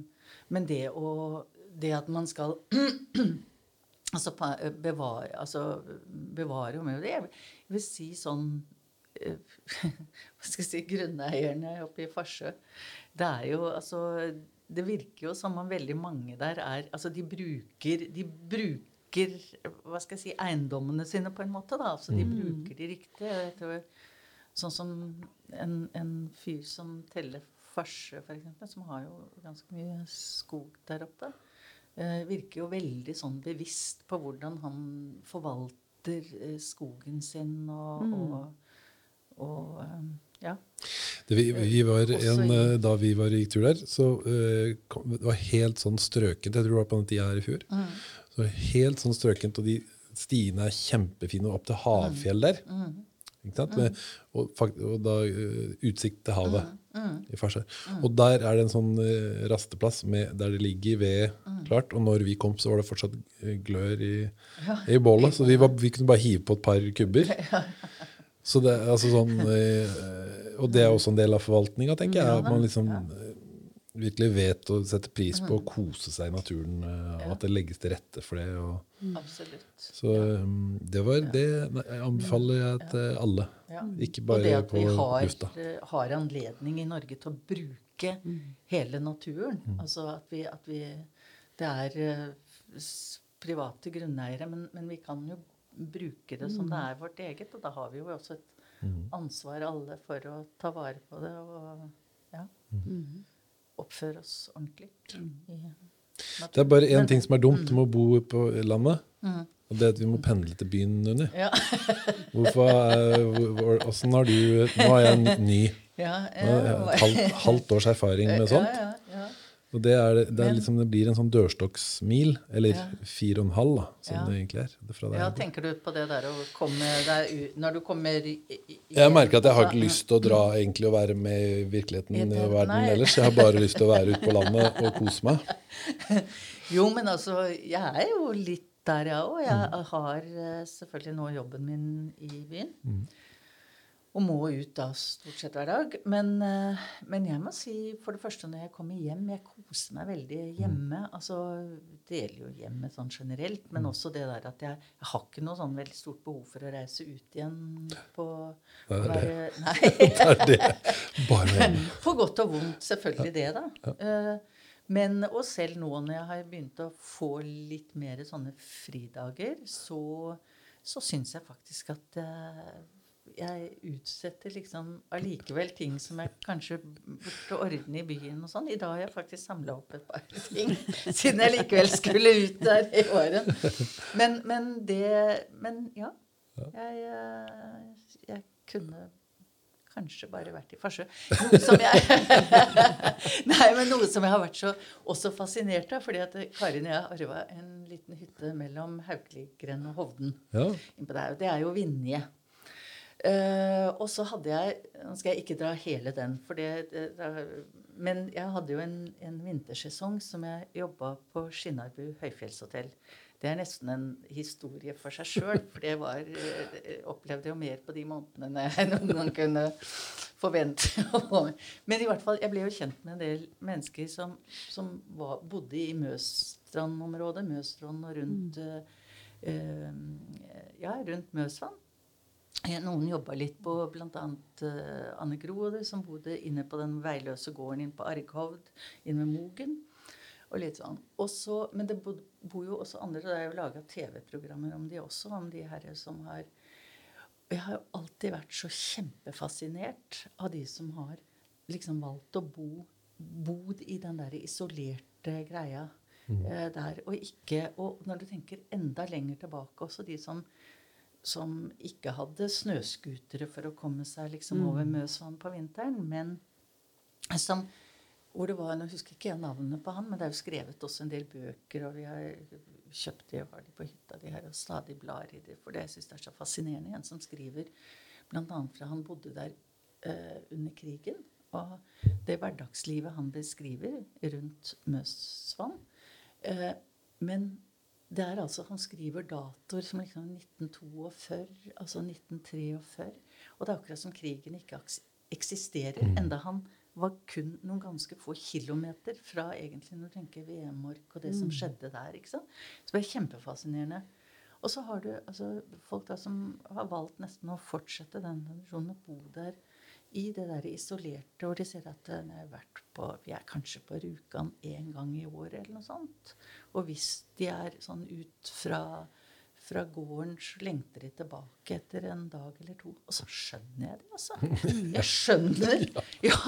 Men det å Det at man skal (clears throat) altså bevare, altså bevare og med jeg vil- si sånn eh, (laughs) Hva skal jeg si Grunneierne oppe i Farsø. Det er jo altså Det virker jo som om veldig mange der er Altså de bruker De bruker hva skal jeg si, eiendommene sine på en måte. da, altså De bruker de riktig. Tror, sånn som en, en fyr som teller Farsø, f.eks., som har jo ganske mye skog der oppe. eh, virker jo veldig sånn bevisst på hvordan han forvalter eh, skogen sin og, og, og eh, ja. Det, vi, vi var en, da vi var i tur der, så eh, kom, det var helt sånn strøkent. Jeg tror det var på den tida her i fjor. Mm. Så helt sånn strøkent, og de stiene er kjempefine opp til havfjell der. Mm. Med, og, og da eh, utsikt til havet Mm. i Farsar. Og der er det en sånn eh, rasteplass med, der det ligger ved Mm. klart. Og når vi kom, så var det fortsatt eh, glør i, i bålet. Så vi, var, vi kunne bare hive på et par kubber. (laughs) Så det, altså sånn, og det er også en del av forvaltninga, tenker jeg. At man liksom virkelig vet å sette pris på å kose seg i naturen. eh, Og at det legges til rette for det. Og, Absolutt. så eh, det var det jeg anbefaler jeg til alle. Ja. Ikke Og det at vi har, eh, har anledning i Norge til å bruke hele naturen. Altså at vi, at vi Det er eh, private grunneiere, men, men vi kan jo bruke det som det er vårt eget. Og da har vi jo også et Mm. ansvar alle for å ta vare på det og ja, Mm. Oppføre oss ordentlig. Mm. Det er bare én ting som er dumt med å bo på landet. Mm. Og det er at vi må pendle til byen, Unni. Ja. (laughs) Hvorfor, eh, Åssen har du Nå er jeg en ny. ja, jeg et halvt, halvt års erfaring med (laughs) sånt. Ja, ja, ja. Og det, er, det, er liksom, det blir en sånn dørstokksmil, eller Ja. fire og en halv, da, som Ja. det egentlig er. Det Ja, tenker du på det der å komme deg Når du kommer i, i, Jeg merker at jeg har ikke lyst til å dra egentlig og være med i virkeligheten I verden nei. ellers. Jeg har bare lyst til å være ute på landet og kose meg. (laughs) Jo, men altså, jeg er jo litt der, jeg òg. Jeg Mm. har eh, selvfølgelig nå jobben min i byen. Mm. Og må ut da stort sett hver dag. Men, eh, men jeg må si for det første når jeg kommer hjem Jeg koser meg veldig Mm. hjemme. Altså deler jo hjemmet sånn generelt. Men også det der at jeg, jeg har ikke noe sånn veldig stort behov for å reise ut igjen på Det er (laughs) det. Nei. (laughs) Det er det. Bare. På godt og vondt, selvfølgelig det, da. Ja. Men, og selv nå når jeg har begynt å få litt mer sånne fridager, så, så syns jeg faktisk at eh, jeg utsetter liksom allikevel ting som jeg kanskje burde ordne i byen og sånn. I dag har jeg faktisk samla opp et par (laughs) ting, siden jeg likevel skulle ut der i åren. Men, men det Men ja. Jeg, eh, jeg kunne kanskje bare vært i Farsø. Noe som jeg (laughs) Nei, men noe som jeg har vært så også fascinert av. fordi at Karin og jeg arva en liten hytte mellom Haukeligrend og Hovden. Ja. Det er jo Vinje. Eh, og så hadde jeg Nå skal jeg ikke dra hele den, for det, det, Men jeg hadde jo en, en vintersesong som jeg jobba på Skinnarbu høyfjellshotell. Det er nesten en historie for seg sjøl, for det var jeg opplevde jo mer på de månedene enn jeg (laughs) noen gang kunne forvente. Men i hvert fall, jeg ble jo kjent med en del mennesker som, som var, bodde i Møstrand-området. Møstrand og rundt mm. eh, Ja, rundt Møsvann. Eh, Noen jobba litt på bl.a. Uh, Anne Grode, som bodde inne på den veiløse gården inne på Arghovd, inne ved Mogen. Og litt sånn. Også, men det bor, bo jo også andre, og det er jo laga TV-programmer om de også, om de her som har jeg har jo alltid vært så kjempefascinert av de som har liksom valgt å bo bod i den der isolerte greia eh, der. Og ikke Og når du tenker enda lenger tilbake, også de som som ikke hadde snøscootere for å komme seg liksom over Møsvann på vinteren, men som hvor det var, Nå husker ikke jeg navnet på han, men det er jo skrevet også en del bøker, og vi har kjøpt de og har de på hytta, de her, og stadig blar i det, for det jeg syns er så fascinerende. En som skriver bl.a. fra han bodde der eh, under krigen, og det hverdagslivet han beskriver rundt Møsvann. Eh, men det er altså, Han skriver datoer som liksom 1942, altså 1943. Og det er akkurat som krigen ikke eksisterer, eksisterer, enda han var kun noen ganske få kilometer fra egentlig når du tenker VM-ork og det som skjedde der. ikke sant? Så det er kjempefascinerende. Og så har du altså, folk da som har valgt nesten å fortsette den tradisjonen, å bo der i det der isolerte, hvor de ser at eh, nei, vært på, vi er kanskje på Rjukan én gang i året eller noe sånt. Og hvis de er sånn ut fra, fra gården, så lengter de tilbake etter en dag eller to. Og så skjønner jeg det, altså. (laughs) Jeg skjønner ja,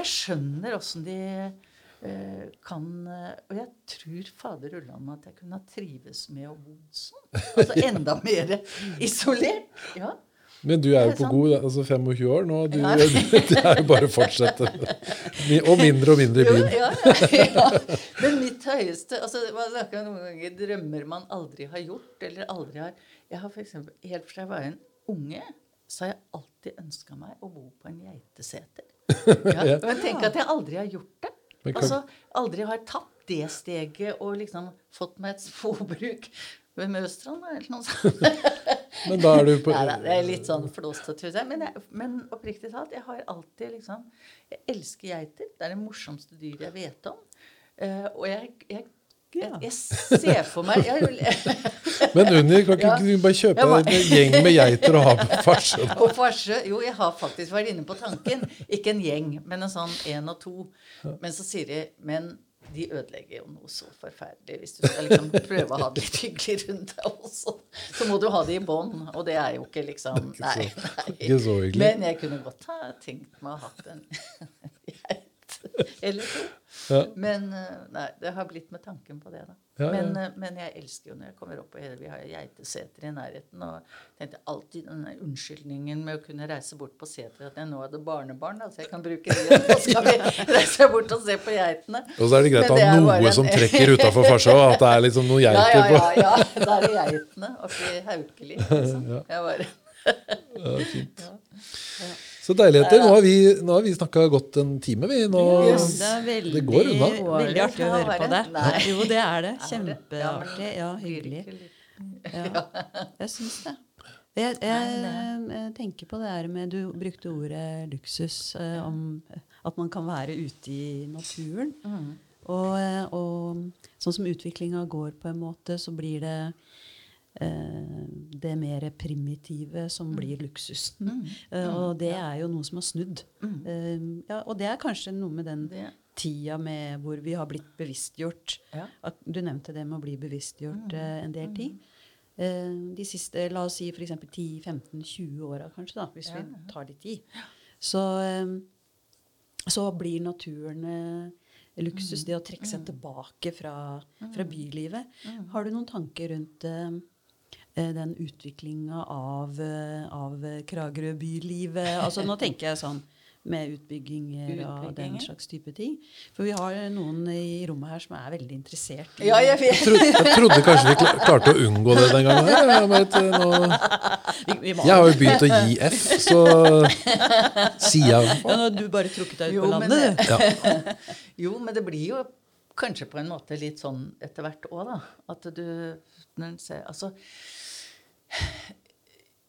jeg skjønner åssen de eh, kan eh, Og jeg tror fader ulland at jeg kunne ha trives med å bo sånn. Altså (laughs) enda mer isolert. Ja. Men du er jo på god altså 25 år nå. Du, Ja. (laughs) det er jo bare å fortsette. Og mindre og mindre i byen. ja, ja, ja. Men mitt høyeste altså, Man snakker om noen ganger drømmer man aldri har gjort, eller aldri har Jeg har for eksempel, Helt fra jeg var en unge, så har jeg alltid ønska meg å bo på en geiteseter. (laughs) Ja, men tenk at jeg aldri har gjort det. Altså, aldri har tatt det steget og liksom fått meg et (laughs) småbruk ved Møstrand eller noe sånt. Men da er du på Nei, da, det er litt sånn flåsete. Men, men oppriktig talt, jeg har alltid liksom Jeg elsker geiter. Det er det morsomste dyret jeg vet om. Uh, og jeg, jeg, Ja. jeg ser for meg (laughs) Men Unni, kan ikke Ja. du bare kjøpe må- en gjeng med geiter og ha på farse? På Farsø Jo, jeg har faktisk vært inne på tanken. Ikke en gjeng, men en sånn én og to. Men så sier de Men de ødelegger jo noe så forferdelig. Hvis du skal liksom prøve å ha det litt hyggelig rundt deg også, så må du ha det i bånd. Og det er jo ikke liksom Nei. hyggelig. Men jeg kunne godt ha tenkt meg å ha hatt en (laughs) geit eller to. Ja. Men eh, nei, det har blitt med tanken på det, da. Ja, ja. Men, eh, men jeg elsker jo når jeg kommer opp og vi har geiteseter i nærheten. Og tenkte alltid denne unnskyldningen med å kunne reise bort på seter at jeg nå hadde barnebarn, da, så jeg kan bruke det. Så skal vi reise bort og se på geitene. Og så er det greit å ha noe en- som trekker utafor farsa, at det er liksom noen Ja, geiter ja, på. ja, ja. Da er det geitene oppi Haukeli. Liksom. (laughs) Jeg bare Ja, fint. Så deiligheter. Nå har vi, nå har vi snakka godt en time, vi. Nå, Yes. Det er veldig, det går unna. veldig artig å høre på det. Nei. Jo, det er det. Kjempeartig. Ja, hyggelig. Ja, jeg syns det. Jeg, jeg, jeg tenker på det her med Du brukte ordet luksus. Eh, om at man kan være ute i naturen. Mm. Og, eh, og sånn som utviklinga går, på en måte, så blir det eh, det mer primitive som Mm. blir luksusen. Eh, og det er jo noe som har snudd. Eh, ja, og det er kanskje noe med den Mm. Det- tida med hvor vi har blitt bevisstgjort. Ja. At du nevnte det med å bli bevisstgjort Mm. eh, en del ting. Eh, de siste, la oss si f.eks. 10-15-20 åra, kanskje, da, hvis Ja, vi tar litt tid. Så, eh, så blir naturen eh, luksus. Mm. Det å trekke seg tilbake fra, fra bylivet. Har du noen tanker rundt eh, eh, den utviklinga av, eh, av Kragerø bylivet? Altså, nå tenker jeg sånn med utbygginger og den slags type ting. For vi har noen i rommet her som er veldig interessert Ja, jeg jeg, trodde, jeg trodde kanskje vi klarte å unngå det den gangen. her. Jeg, vet, eh, nå, (laughs) jeg har jo begynt å gi F, så sier jeg ja, nå har du bare trukket deg ut Jo, på men landet, du. ja. (laughs) Jo, men det blir jo kanskje på en måte litt sånn etter hvert òg, da. At du når ser Altså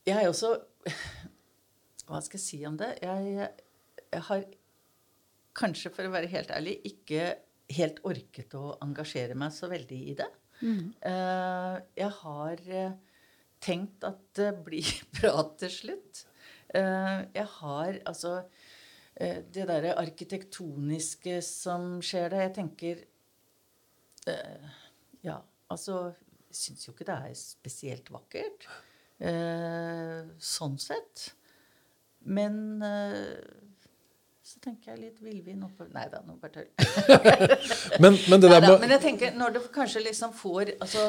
Jeg er også Hva skal jeg si om det? Jeg, jeg har kanskje, for å være helt ærlig, ikke helt orket å engasjere meg så veldig i det. Mm. jeg har eh, tenkt at det blir (laughs) bra til slutt. Eh, jeg har altså eh, Det derre arkitektoniske som skjer der, jeg tenker eh, Ja, altså syns jo ikke det er spesielt vakkert. eh, sånn sett. Men eh, så tenker jeg litt villvin oppå Nei da, nå bare tøll. (laughs) Men, men det der med men jeg tenker når det kanskje liksom får altså,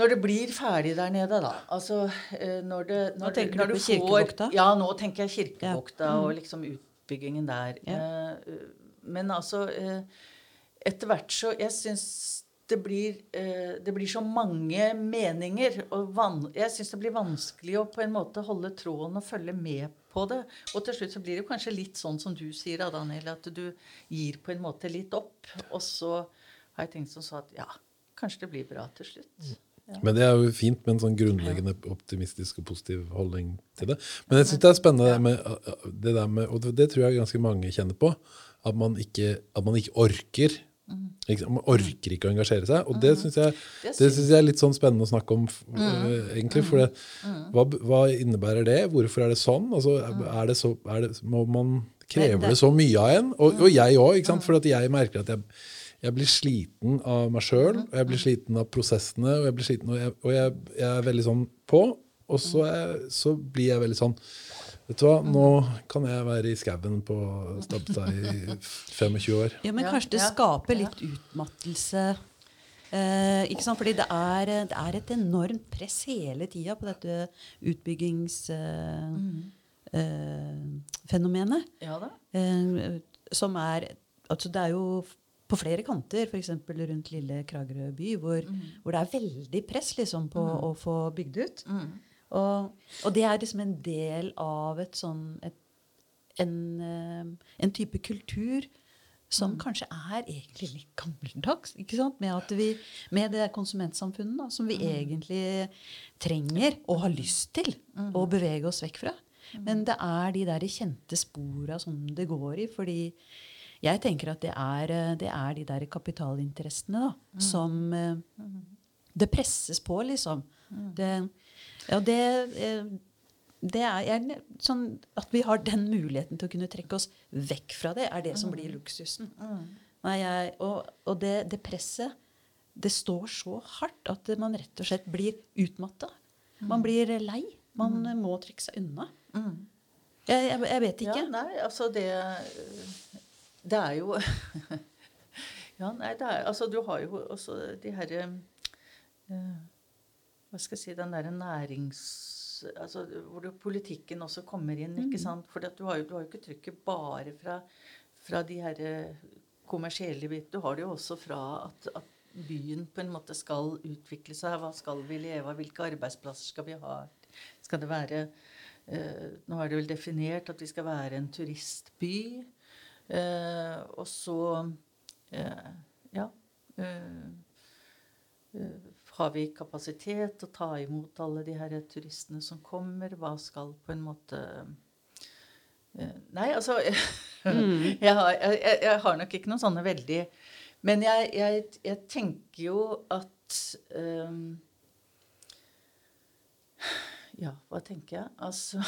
Når det blir ferdig der nede, da. Altså, eh, når det, når Nå tenker når du på Kirkevokta? Får, ja, nå tenker jeg Kirkevokta Ja. Mm. og liksom utbyggingen der. Ja. Eh, men altså eh, Etter hvert så Jeg syns det blir, eh, det blir så mange meninger. Og van, jeg syns det blir vanskelig å på en måte holde tråden og følge med på det. Og til slutt så blir det kanskje litt sånn som du sier, Daniel, at du gir på en måte litt opp. Og så har jeg tenkt som så at ja, kanskje det blir bra til slutt. Men det er jo fint med en sånn grunnleggende optimistisk og positiv holdning til det. Men jeg syns det er spennende med uh, det der med, og det tror jeg ganske mange kjenner på, at man ikke, at man ikke orker. Man orker ikke å engasjere seg. Og det syns jeg, jeg er litt sånn spennende å snakke om. uh, egentlig, for det, hva, hva innebærer det? Hvorfor er det sånn? Altså, er det så, er det, må man Krever det- så mye av en? Og, og jeg òg, for at jeg merker at jeg jeg blir sliten av meg sjøl, og jeg blir sliten av prosessene, og jeg blir sliten, og jeg, og jeg, jeg er veldig sånn på. Og så, er, så blir jeg veldig sånn Vet du hva, nå kan jeg være i skauen på Stabstad i 25 år. Ja, Men kanskje det skaper litt utmattelse. Eh, ikke sant? Fordi det er, det er et enormt press hele tida på dette utbyggingsfenomenet. Ja da. Eh, som er Altså det er jo på flere kanter, f.eks. rundt lille Kragerø by, hvor, hvor det er veldig press liksom, på å få bygd ut. Og, og det er liksom en del av et sånn et, en, eh, en type kultur som kanskje er egentlig litt gammeldags. ikke sant? Med, at vi, med det konsumentsamfunnet da, som vi egentlig trenger og har lyst til å bevege oss vekk fra. Men det er de der kjente spora som det går i. fordi jeg tenker at det er, eh, det er de der kapitalinteressene da, som eh, Det presses på, liksom. Det, ja, det, eh, det er jeg, sånn At vi har den muligheten til å kunne trekke oss vekk fra det, er det som blir luksusen. Nei, jeg, og og det, det presset det står så hardt at man rett og slett blir utmatta. Man blir lei. Man må trekke seg unna. Jeg, jeg, jeg vet ikke. Ja, nei, altså det Det er jo (laughs) Ja, nei, det er Altså, du har jo også de herre eh, Hva skal jeg si Den derre nærings... Altså, hvor politikken også kommer inn, ikke sant? For du, du har jo ikke trykket bare fra, fra de herre kommersielle bit. Du har det jo også fra at, at byen på en måte skal utvikle seg. Hva skal vi leve av? Hvilke arbeidsplasser skal vi ha? Skal det være eh, Nå er det vel definert at vi skal være en turistby. Eh, og så eh, Ja. eh, har vi kapasitet til å ta imot alle de her turistene som kommer? Hva skal på en måte eh, Nei, altså (laughs) jeg, har, jeg, jeg- har nok ikke noen sånne veldig Men jeg, jeg, jeg tenker jo at um, Ja, hva tenker jeg? Altså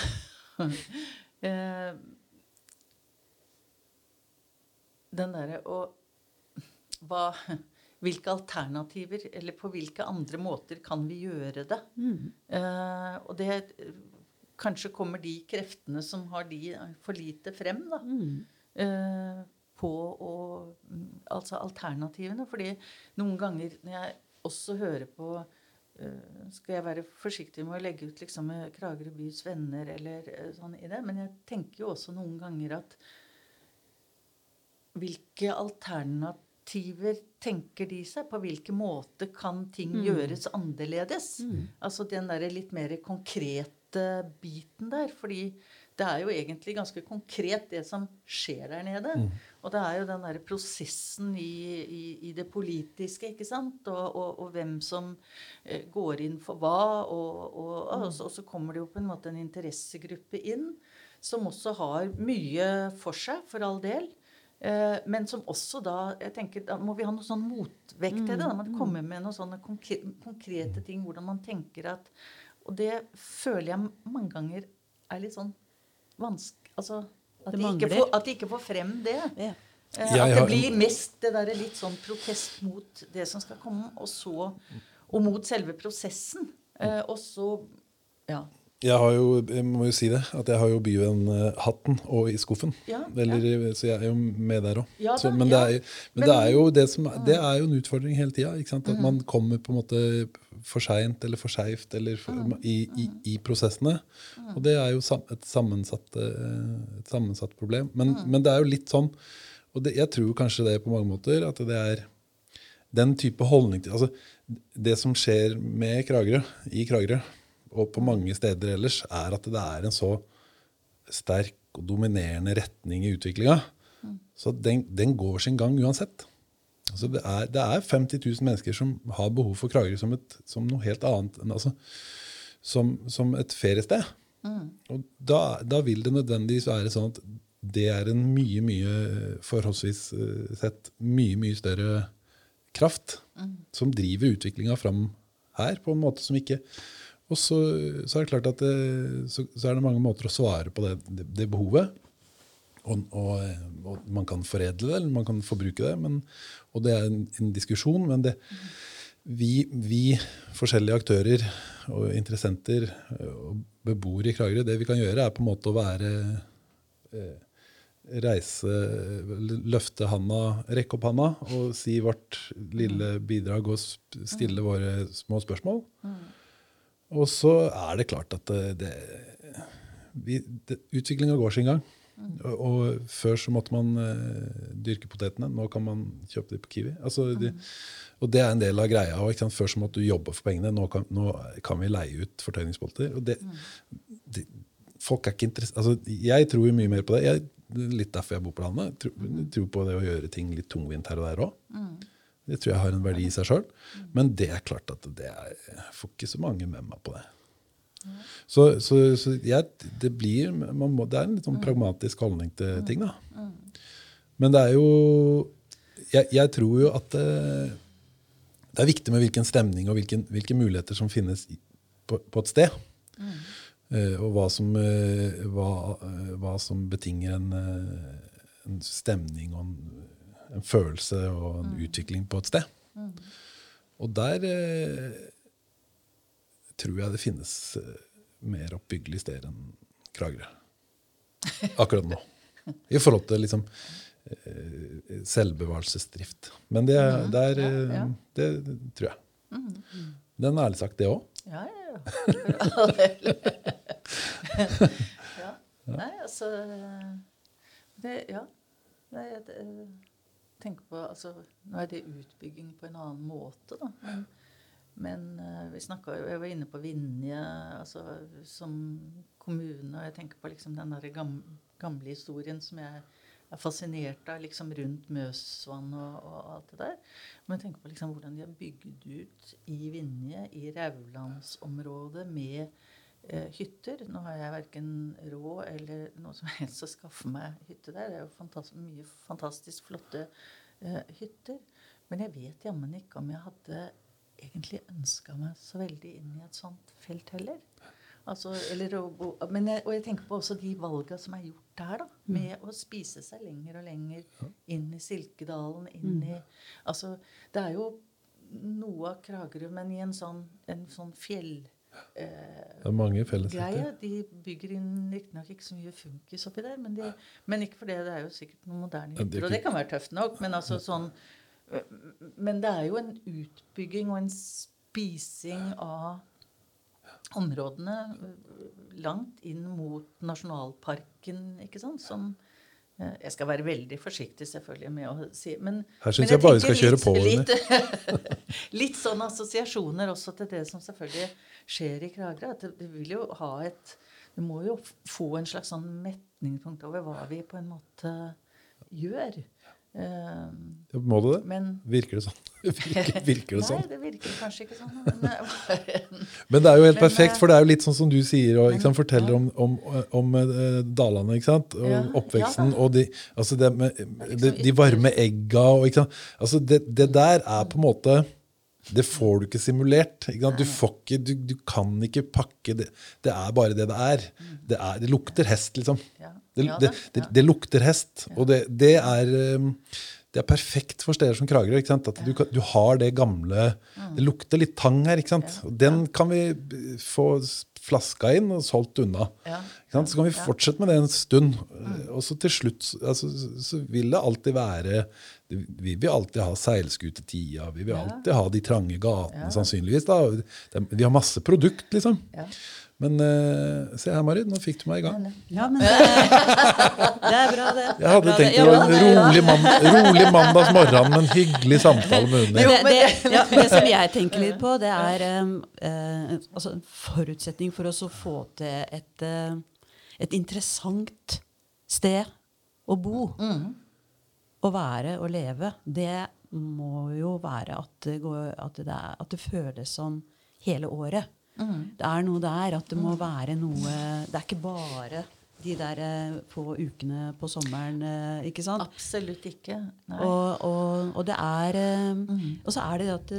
(laughs) eh, Den derre å hva, Hvilke alternativer, eller på hvilke andre måter kan vi gjøre det? Eh, og det Kanskje kommer de kreftene som har de for lite frem, da. Eh, på å mm, Altså alternativene. Fordi noen ganger når jeg også hører på eh, skal jeg være forsiktig med å legge ut liksom Kragerø bys venner eller eh, sånn i det, men jeg tenker jo også noen ganger at hvilke alternativer tenker de seg? På hvilken måte kan ting gjøres annerledes? Altså den der litt mer konkrete biten der. Fordi det er jo egentlig ganske konkret, det som skjer der nede. Og det er jo den derre prosessen i, i, i det politiske, ikke sant? Og, og, og hvem som eh, går inn for hva. Og, og, og, så, så kommer det jo på en måte en interessegruppe inn som også har mye for seg, for all del. Eh, men som også da jeg tenker, Da må vi ha noe sånn motvekt til det. Da må det komme med noen sånne konkrete ting. Hvordan man tenker at Og det føler jeg mange ganger er litt sånn vanskelig Altså at de, ikke får, at de ikke får frem det. Ja. Eh, at det blir mest det derre litt sånn protest mot det som skal komme, og så Og mot selve prosessen. Eh, og så Ja. Jeg har jo, jeg må jo si det, at jeg har jo Byvenn-hatten og i skuffen. Ja, Eller, Så jeg er jo med der òg. Ja men det er, men Men- det er det som Det er jo en utfordring hele tida. At man kommer på en måte for seint eller for skeivt eller i, i, i prosessene. Og det er jo et, sammensatt, eh, et sammensatt problem. Men, men det er jo litt sånn Og det, jeg tror kanskje det på mange måter at det er den type holdning til altså, Det som skjer med Kragerø, i Kragerø, og på mange steder ellers, er at det er en så sterk og dominerende retning i utviklinga. Så den, den går sin gang uansett. Altså det, er, det er 50 000 mennesker som har behov for Kragerø som, som noe helt annet. enn altså, som, som et feriested. Og da, da vil det nødvendigvis være sånn at det er en mye, mye forholdsvis eh, sett mye, mye større kraft som driver utviklinga fram her på en måte som ikke Og så, så er det klart at det, så, så er det mange måter å svare på det, det, det behovet. Og, og, og man kan foredle det, eller man kan forbruke det. Men, og det er en, en diskusjon, men det, vi, vi, forskjellige aktører og interessenter og beboere i Kragerø, det vi kan gjøre, er på en måte å være eh, Reise, løfte handa, rekke opp handa og si vårt lille bidrag og stille våre små spørsmål. Og så er det klart at det, det, Utviklinga går sin gang. Og, og, før så måtte man uh, dyrke potetene. Nå kan man kjøpe dem på Kiwi. Altså, de, og det er en del av greia. Og, Før så måtte du jobbe for pengene. Nå kan, nå kan vi leie ut fortøyningsbolter. Og det, de, folk er ikke interessert altså, Jeg tror jo mye mer på det. Jeg, litt derfor jeg bor på landet. Jeg tror, tror på det å gjøre ting litt tungvint her og der òg. Det tror jeg har en verdi i seg sjøl. Men det er klart at det er, jeg får ikke så mange med meg på det. Så, så, så jeg, det blir må, Det er en litt sånn pragmatisk holdning til ting, da. Men det er jo Jeg, jeg tror jo at det, det, er viktig med hvilken stemning og hvilken, hvilke muligheter som finnes på, på et sted. Uh, og hva som, uh, hva, uh, hva som, betinger en, en stemning og en, en, følelse og en mm. utvikling på et sted. Mm. Og der tror jeg det finnes mer oppbyggelige steder enn Kragerø. Akkurat nå. I forhold til liksom selvbevarelsesdrift. Men det, mm. der, ja, ja. det, det tror jeg. Mm. Den er ærlig sagt, det òg. Ja, ja, ja. ja. (laughs) Nei, altså det, Ja. Nei, jeg tenker på altså, Nå er det utbygging på en annen måte, da. Men, men uh, vi snakka jo Jeg var inne på Vinje altså, som kommune, og jeg tenker på liksom den der gamle, gamle historien som jeg er fascinert av liksom rundt Møsvann og, og, alt det der. Men jeg tenker på liksom hvordan de har bygd ut i Vinje, i Raulandsområdet, med eh, hytter. Nå har jeg verken råd eller noe som helst å skaffe meg hytte der. Det er jo fantastisk, mye fantastisk flotte eh, hytter. Men jeg vet jammen ikke om jeg hadde egentlig ønska meg så veldig inn i et sånt felt heller. Altså, eller, og, jeg, og jeg tenker på også de valga som er gjort der, da. Mm. Med mm. å spise seg lenger og lenger inn i Silkedalen, inn mm. i Altså, det er jo noe av Kragerø, men i en sånn, en sånn fjell... Eh, det er mange fellesheter. De bygger inn riktignok ikke så mye funkis oppi der, men, de, men, ikke for det. Det er jo sikkert noen moderne hytter, og det kan være tøft nok, men altså sånn Men det er jo en utbygging og en spising av områdene langt inn mot nasjonalparken, ikke sant, som eh, jeg skal være veldig forsiktig selvfølgelig med å si men, Her syns jeg, jeg, bare skal kjøre på. Litt, (laughs) litt sånne assosiasjoner også til det som selvfølgelig skjer i Kragerø. At det, vil jo ha et Det må jo få en slags sånn metningspunkt over hva vi på en måte gjør. Ja, må du det? Men, virker det sånn? (laughs) Virker, virker det (laughs) sånn? Nei, det virker kanskje ikke sånn. Men, (laughs) men det er jo helt men, perfekt, for det er jo litt sånn som du sier, og sant, forteller om, om, om uh, Dalane ikke sant? og ja, oppveksten. Ja, og de, altså det med, de, de, varme egga og ikke sant? Altså det, det der er på en måte det får du ikke simulert. Ikke du, ikke, du, du, kan ikke pakke det. Det er bare det det er. Mm. Det, er, det lukter hest, liksom. Det, det, det lukter hest. Og det, er um, det er perfekt for steder som Kragerø. At du, du, har det gamle mm. Det lukter litt tang her. ikke sant? Og den kan vi få flaska inn og solgt unna. Så kan vi fortsette med det en stund. Mm. Og så til slutt altså, så vil det alltid være vi vil alltid ha seilskutetida, vi vil alltid ha de trange gatene, sannsynligvis. da. Vi har masse produkt, liksom. Men uh, se her, Marit, nå fikk du meg i gang. Ja, men det, det er bra, det. Jeg hadde tenkt å gjøre en rolig, mand rolig mandagsmorgen med en hyggelig samtale med Unni. Det, det, ja, det, som jeg tenker litt på, det er um, uh, altså en forutsetning for oss å få til et, uh, et interessant sted å bo. Mm å være og leve, det må jo være at det, går, at det, er, at det føles som hele året. Mm. Det er noe der at det må være noe Det er ikke bare de der eh, få ukene på sommeren, eh, ikke sant? Absolutt ikke. Og, og, og, det er eh, mm. Og så er det at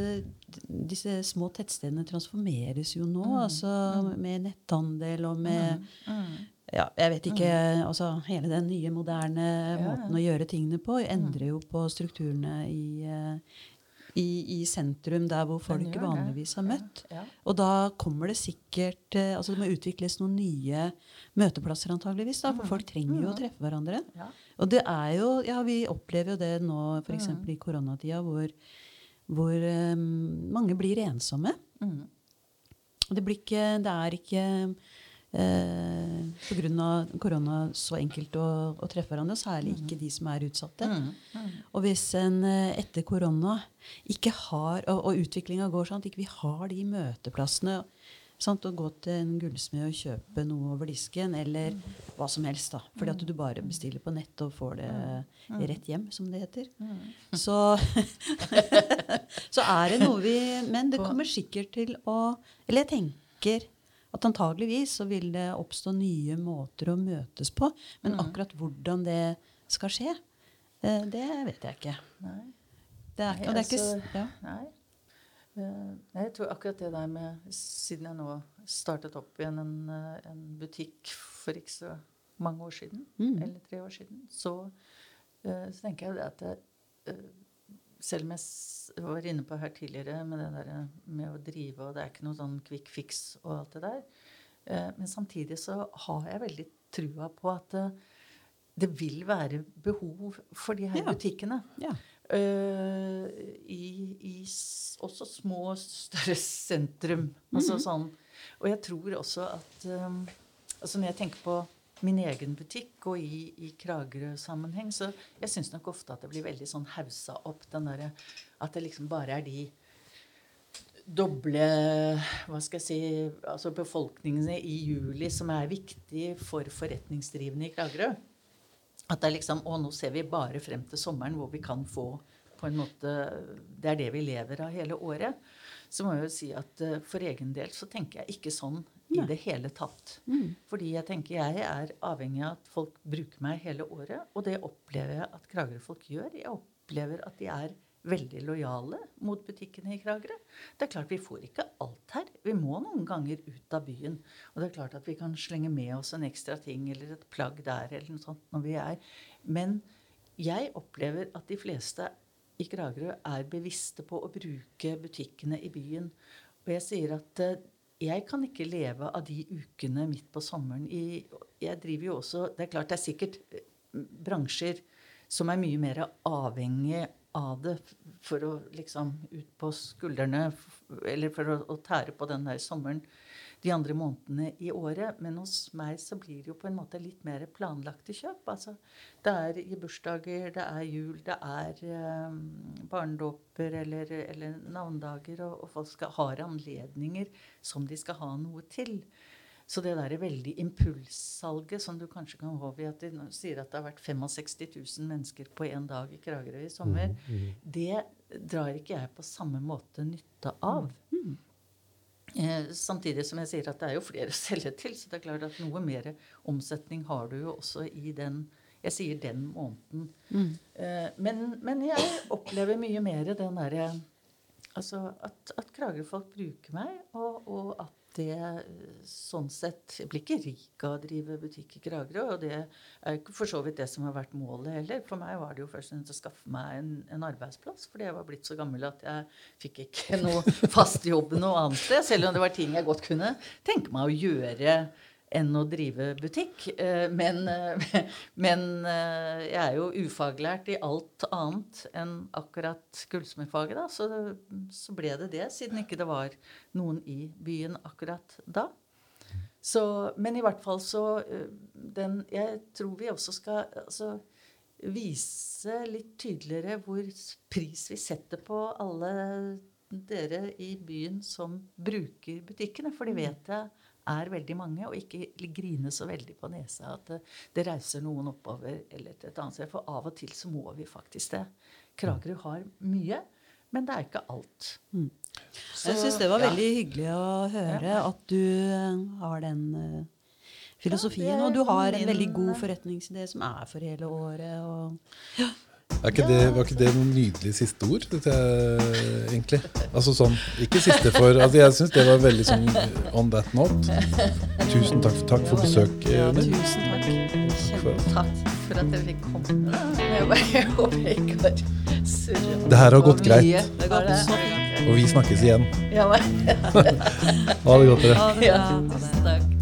disse små tettstedene transformeres jo nå, mm. altså mm. med netthandel og med mm. mm ja, jeg vet ikke altså Hele den nye, moderne ja, måten å gjøre tingene på endrer jo på strukturene i, i, i sentrum, der hvor folk ikke vanligvis har møtt. Ja. Og da kommer det sikkert eh, altså Det må utvikles noen nye møteplasser, antageligvis, da, for folk trenger jo å treffe hverandre. Og det er jo Ja, vi opplever jo det nå, f.eks. i koronatida, hvor, hvor um, mange blir ensomme. Mm. Og det blir ikke Det er ikke eh, pga. korona så enkelt å, å treffe hverandre, særlig ikke de som er utsatte. Mm. Og hvis en eh, etter korona ikke har, og, og utviklinga går sånn at ikke vi har de møteplassene sant, Å gå til en gullsmed og kjøpe noe over disken, eller hva som helst. da, Fordi at du bare bestiller på nett og får det rett hjem, som det heter. Så, (laughs) så er det noe vi Men det kommer sikkert til å Eller jeg tenker at antageligvis så vil det oppstå nye måter å møtes på. Men akkurat hvordan det skal skje, eh, det vet jeg ikke. Nei. Det er, og det er ikke, altså, ja. Nei. Eh, Jeg tror akkurat det der med Siden jeg nå startet opp igjen en, eh, en butikk for ikke så mange år siden, Mm. eller tre år siden, så, så tenker jeg det at eh, selv om jeg var inne på her tidligere med det der med å drive, og det er ikke noe sånn quick fix og alt det der, eh, men samtidig så har jeg veldig trua på at eh, det vil være behov for de her Ja. butikkene. ja. Eh, i, i også små og større sentrum. Altså sånn. Og jeg tror også at altså Når jeg tenker på min egen butikk og i, i Kragerø-sammenheng, så jeg syns nok ofte at det blir veldig sånn haussa opp, den derre At det liksom bare er de doble hva skal jeg si, altså befolkningene i juli som er viktig for forretningsdrivende i Kragerø. At det er liksom Å, nå ser vi bare frem til sommeren hvor vi kan få på en måte Det er det vi lever av hele året. Så må jeg jo si at uh, for egen del så tenker jeg ikke sånn i det hele tatt. Fordi jeg tenker jeg er avhengig av at folk bruker meg hele året. Og det opplever jeg at Kragerø-folk gjør. Jeg opplever at de er veldig lojale mot butikkene i Kragerø. Det er klart Vi får ikke alt her. Vi må noen ganger ut av byen. Og det er klart at vi kan slenge med oss en ekstra ting eller et plagg der eller noe sånt når vi er Men jeg opplever at de fleste i Kragerø er bevisste på å bruke butikkene i byen. Og jeg sier at eh, jeg kan ikke leve av de ukene midt på sommeren i Jeg driver jo også Det er klart det er sikkert eh, bransjer som er mye mer avhengig av det for å liksom ut på skuldrene Eller for å, å tære på den der sommeren de andre månedene i året. Men hos meg så blir det jo på en måte litt mer planlagte kjøp. Altså, det er i bursdager, det er jul, det er eh, barnedåper eller, eller navndager, og, og folk skal, har anledninger som de skal ha noe til. Så det der veldig impulssalget som du kanskje kan håpe i at de sier at det har vært 65 000 mennesker på én dag i Kragerø i sommer, det drar ikke jeg på samme måte nytte av. Eh, samtidig som jeg sier at det er jo flere å selge til, så det er klart at noe mer omsetning har du jo også i den Jeg sier den måneden. Mm. men, men jeg opplever mye mer den derre Altså at, at Kragerø-folk bruker meg, og, og at det eh, sånn sett Jeg blir ikke rik av å drive butikk i Kragerø, og det er ikke for så vidt det som har vært målet heller. For meg var det jo først og fremst å skaffe meg en, en arbeidsplass, fordi jeg var blitt så gammel at jeg fikk ikke (laughs) noe fast jobb noe annet sted, selv om det var ting jeg godt kunne tenke meg å gjøre enn å drive butikk. Eh, Men, eh, (laughs) men eh, jeg er jo ufaglært i alt annet enn akkurat gullsmedfaget, da. Så, så ble det det, siden ikke det var noen i byen akkurat da. Så, men i hvert fall så den, Jeg tror vi også skal altså, vise litt tydeligere hvor pris vi setter på alle dere i byen som bruker butikkene. For de vet jeg er veldig mange, og ikke grine så veldig på nesa at det, det reiser noen oppover eller til et annet sted. For av og til så må vi faktisk det. Kragerø har mye, men det er ikke alt. Så- Jeg syns det var ja. veldig hyggelig å høre at du eh, har den eh, filosofien. Ja, og du har en veldig god eh, forretningsidé som er for hele året. Og Er ikke det, var ikke det noen nydelige siste ord, dette, egentlig? Altså sånn, Ikke siste for altså Jeg syns det var veldig sånn on that note. Tusen takk, takk for besøk. Ja, tusen takk. Kjempe takk for at dere fikk komme. Jeg bare håper jeg ikke har surra. Det her har gått greit. Det Har. Og vi snakkes igjen. Ja, men, (laughs) Ha det godt, dere. Ja, tusen takk.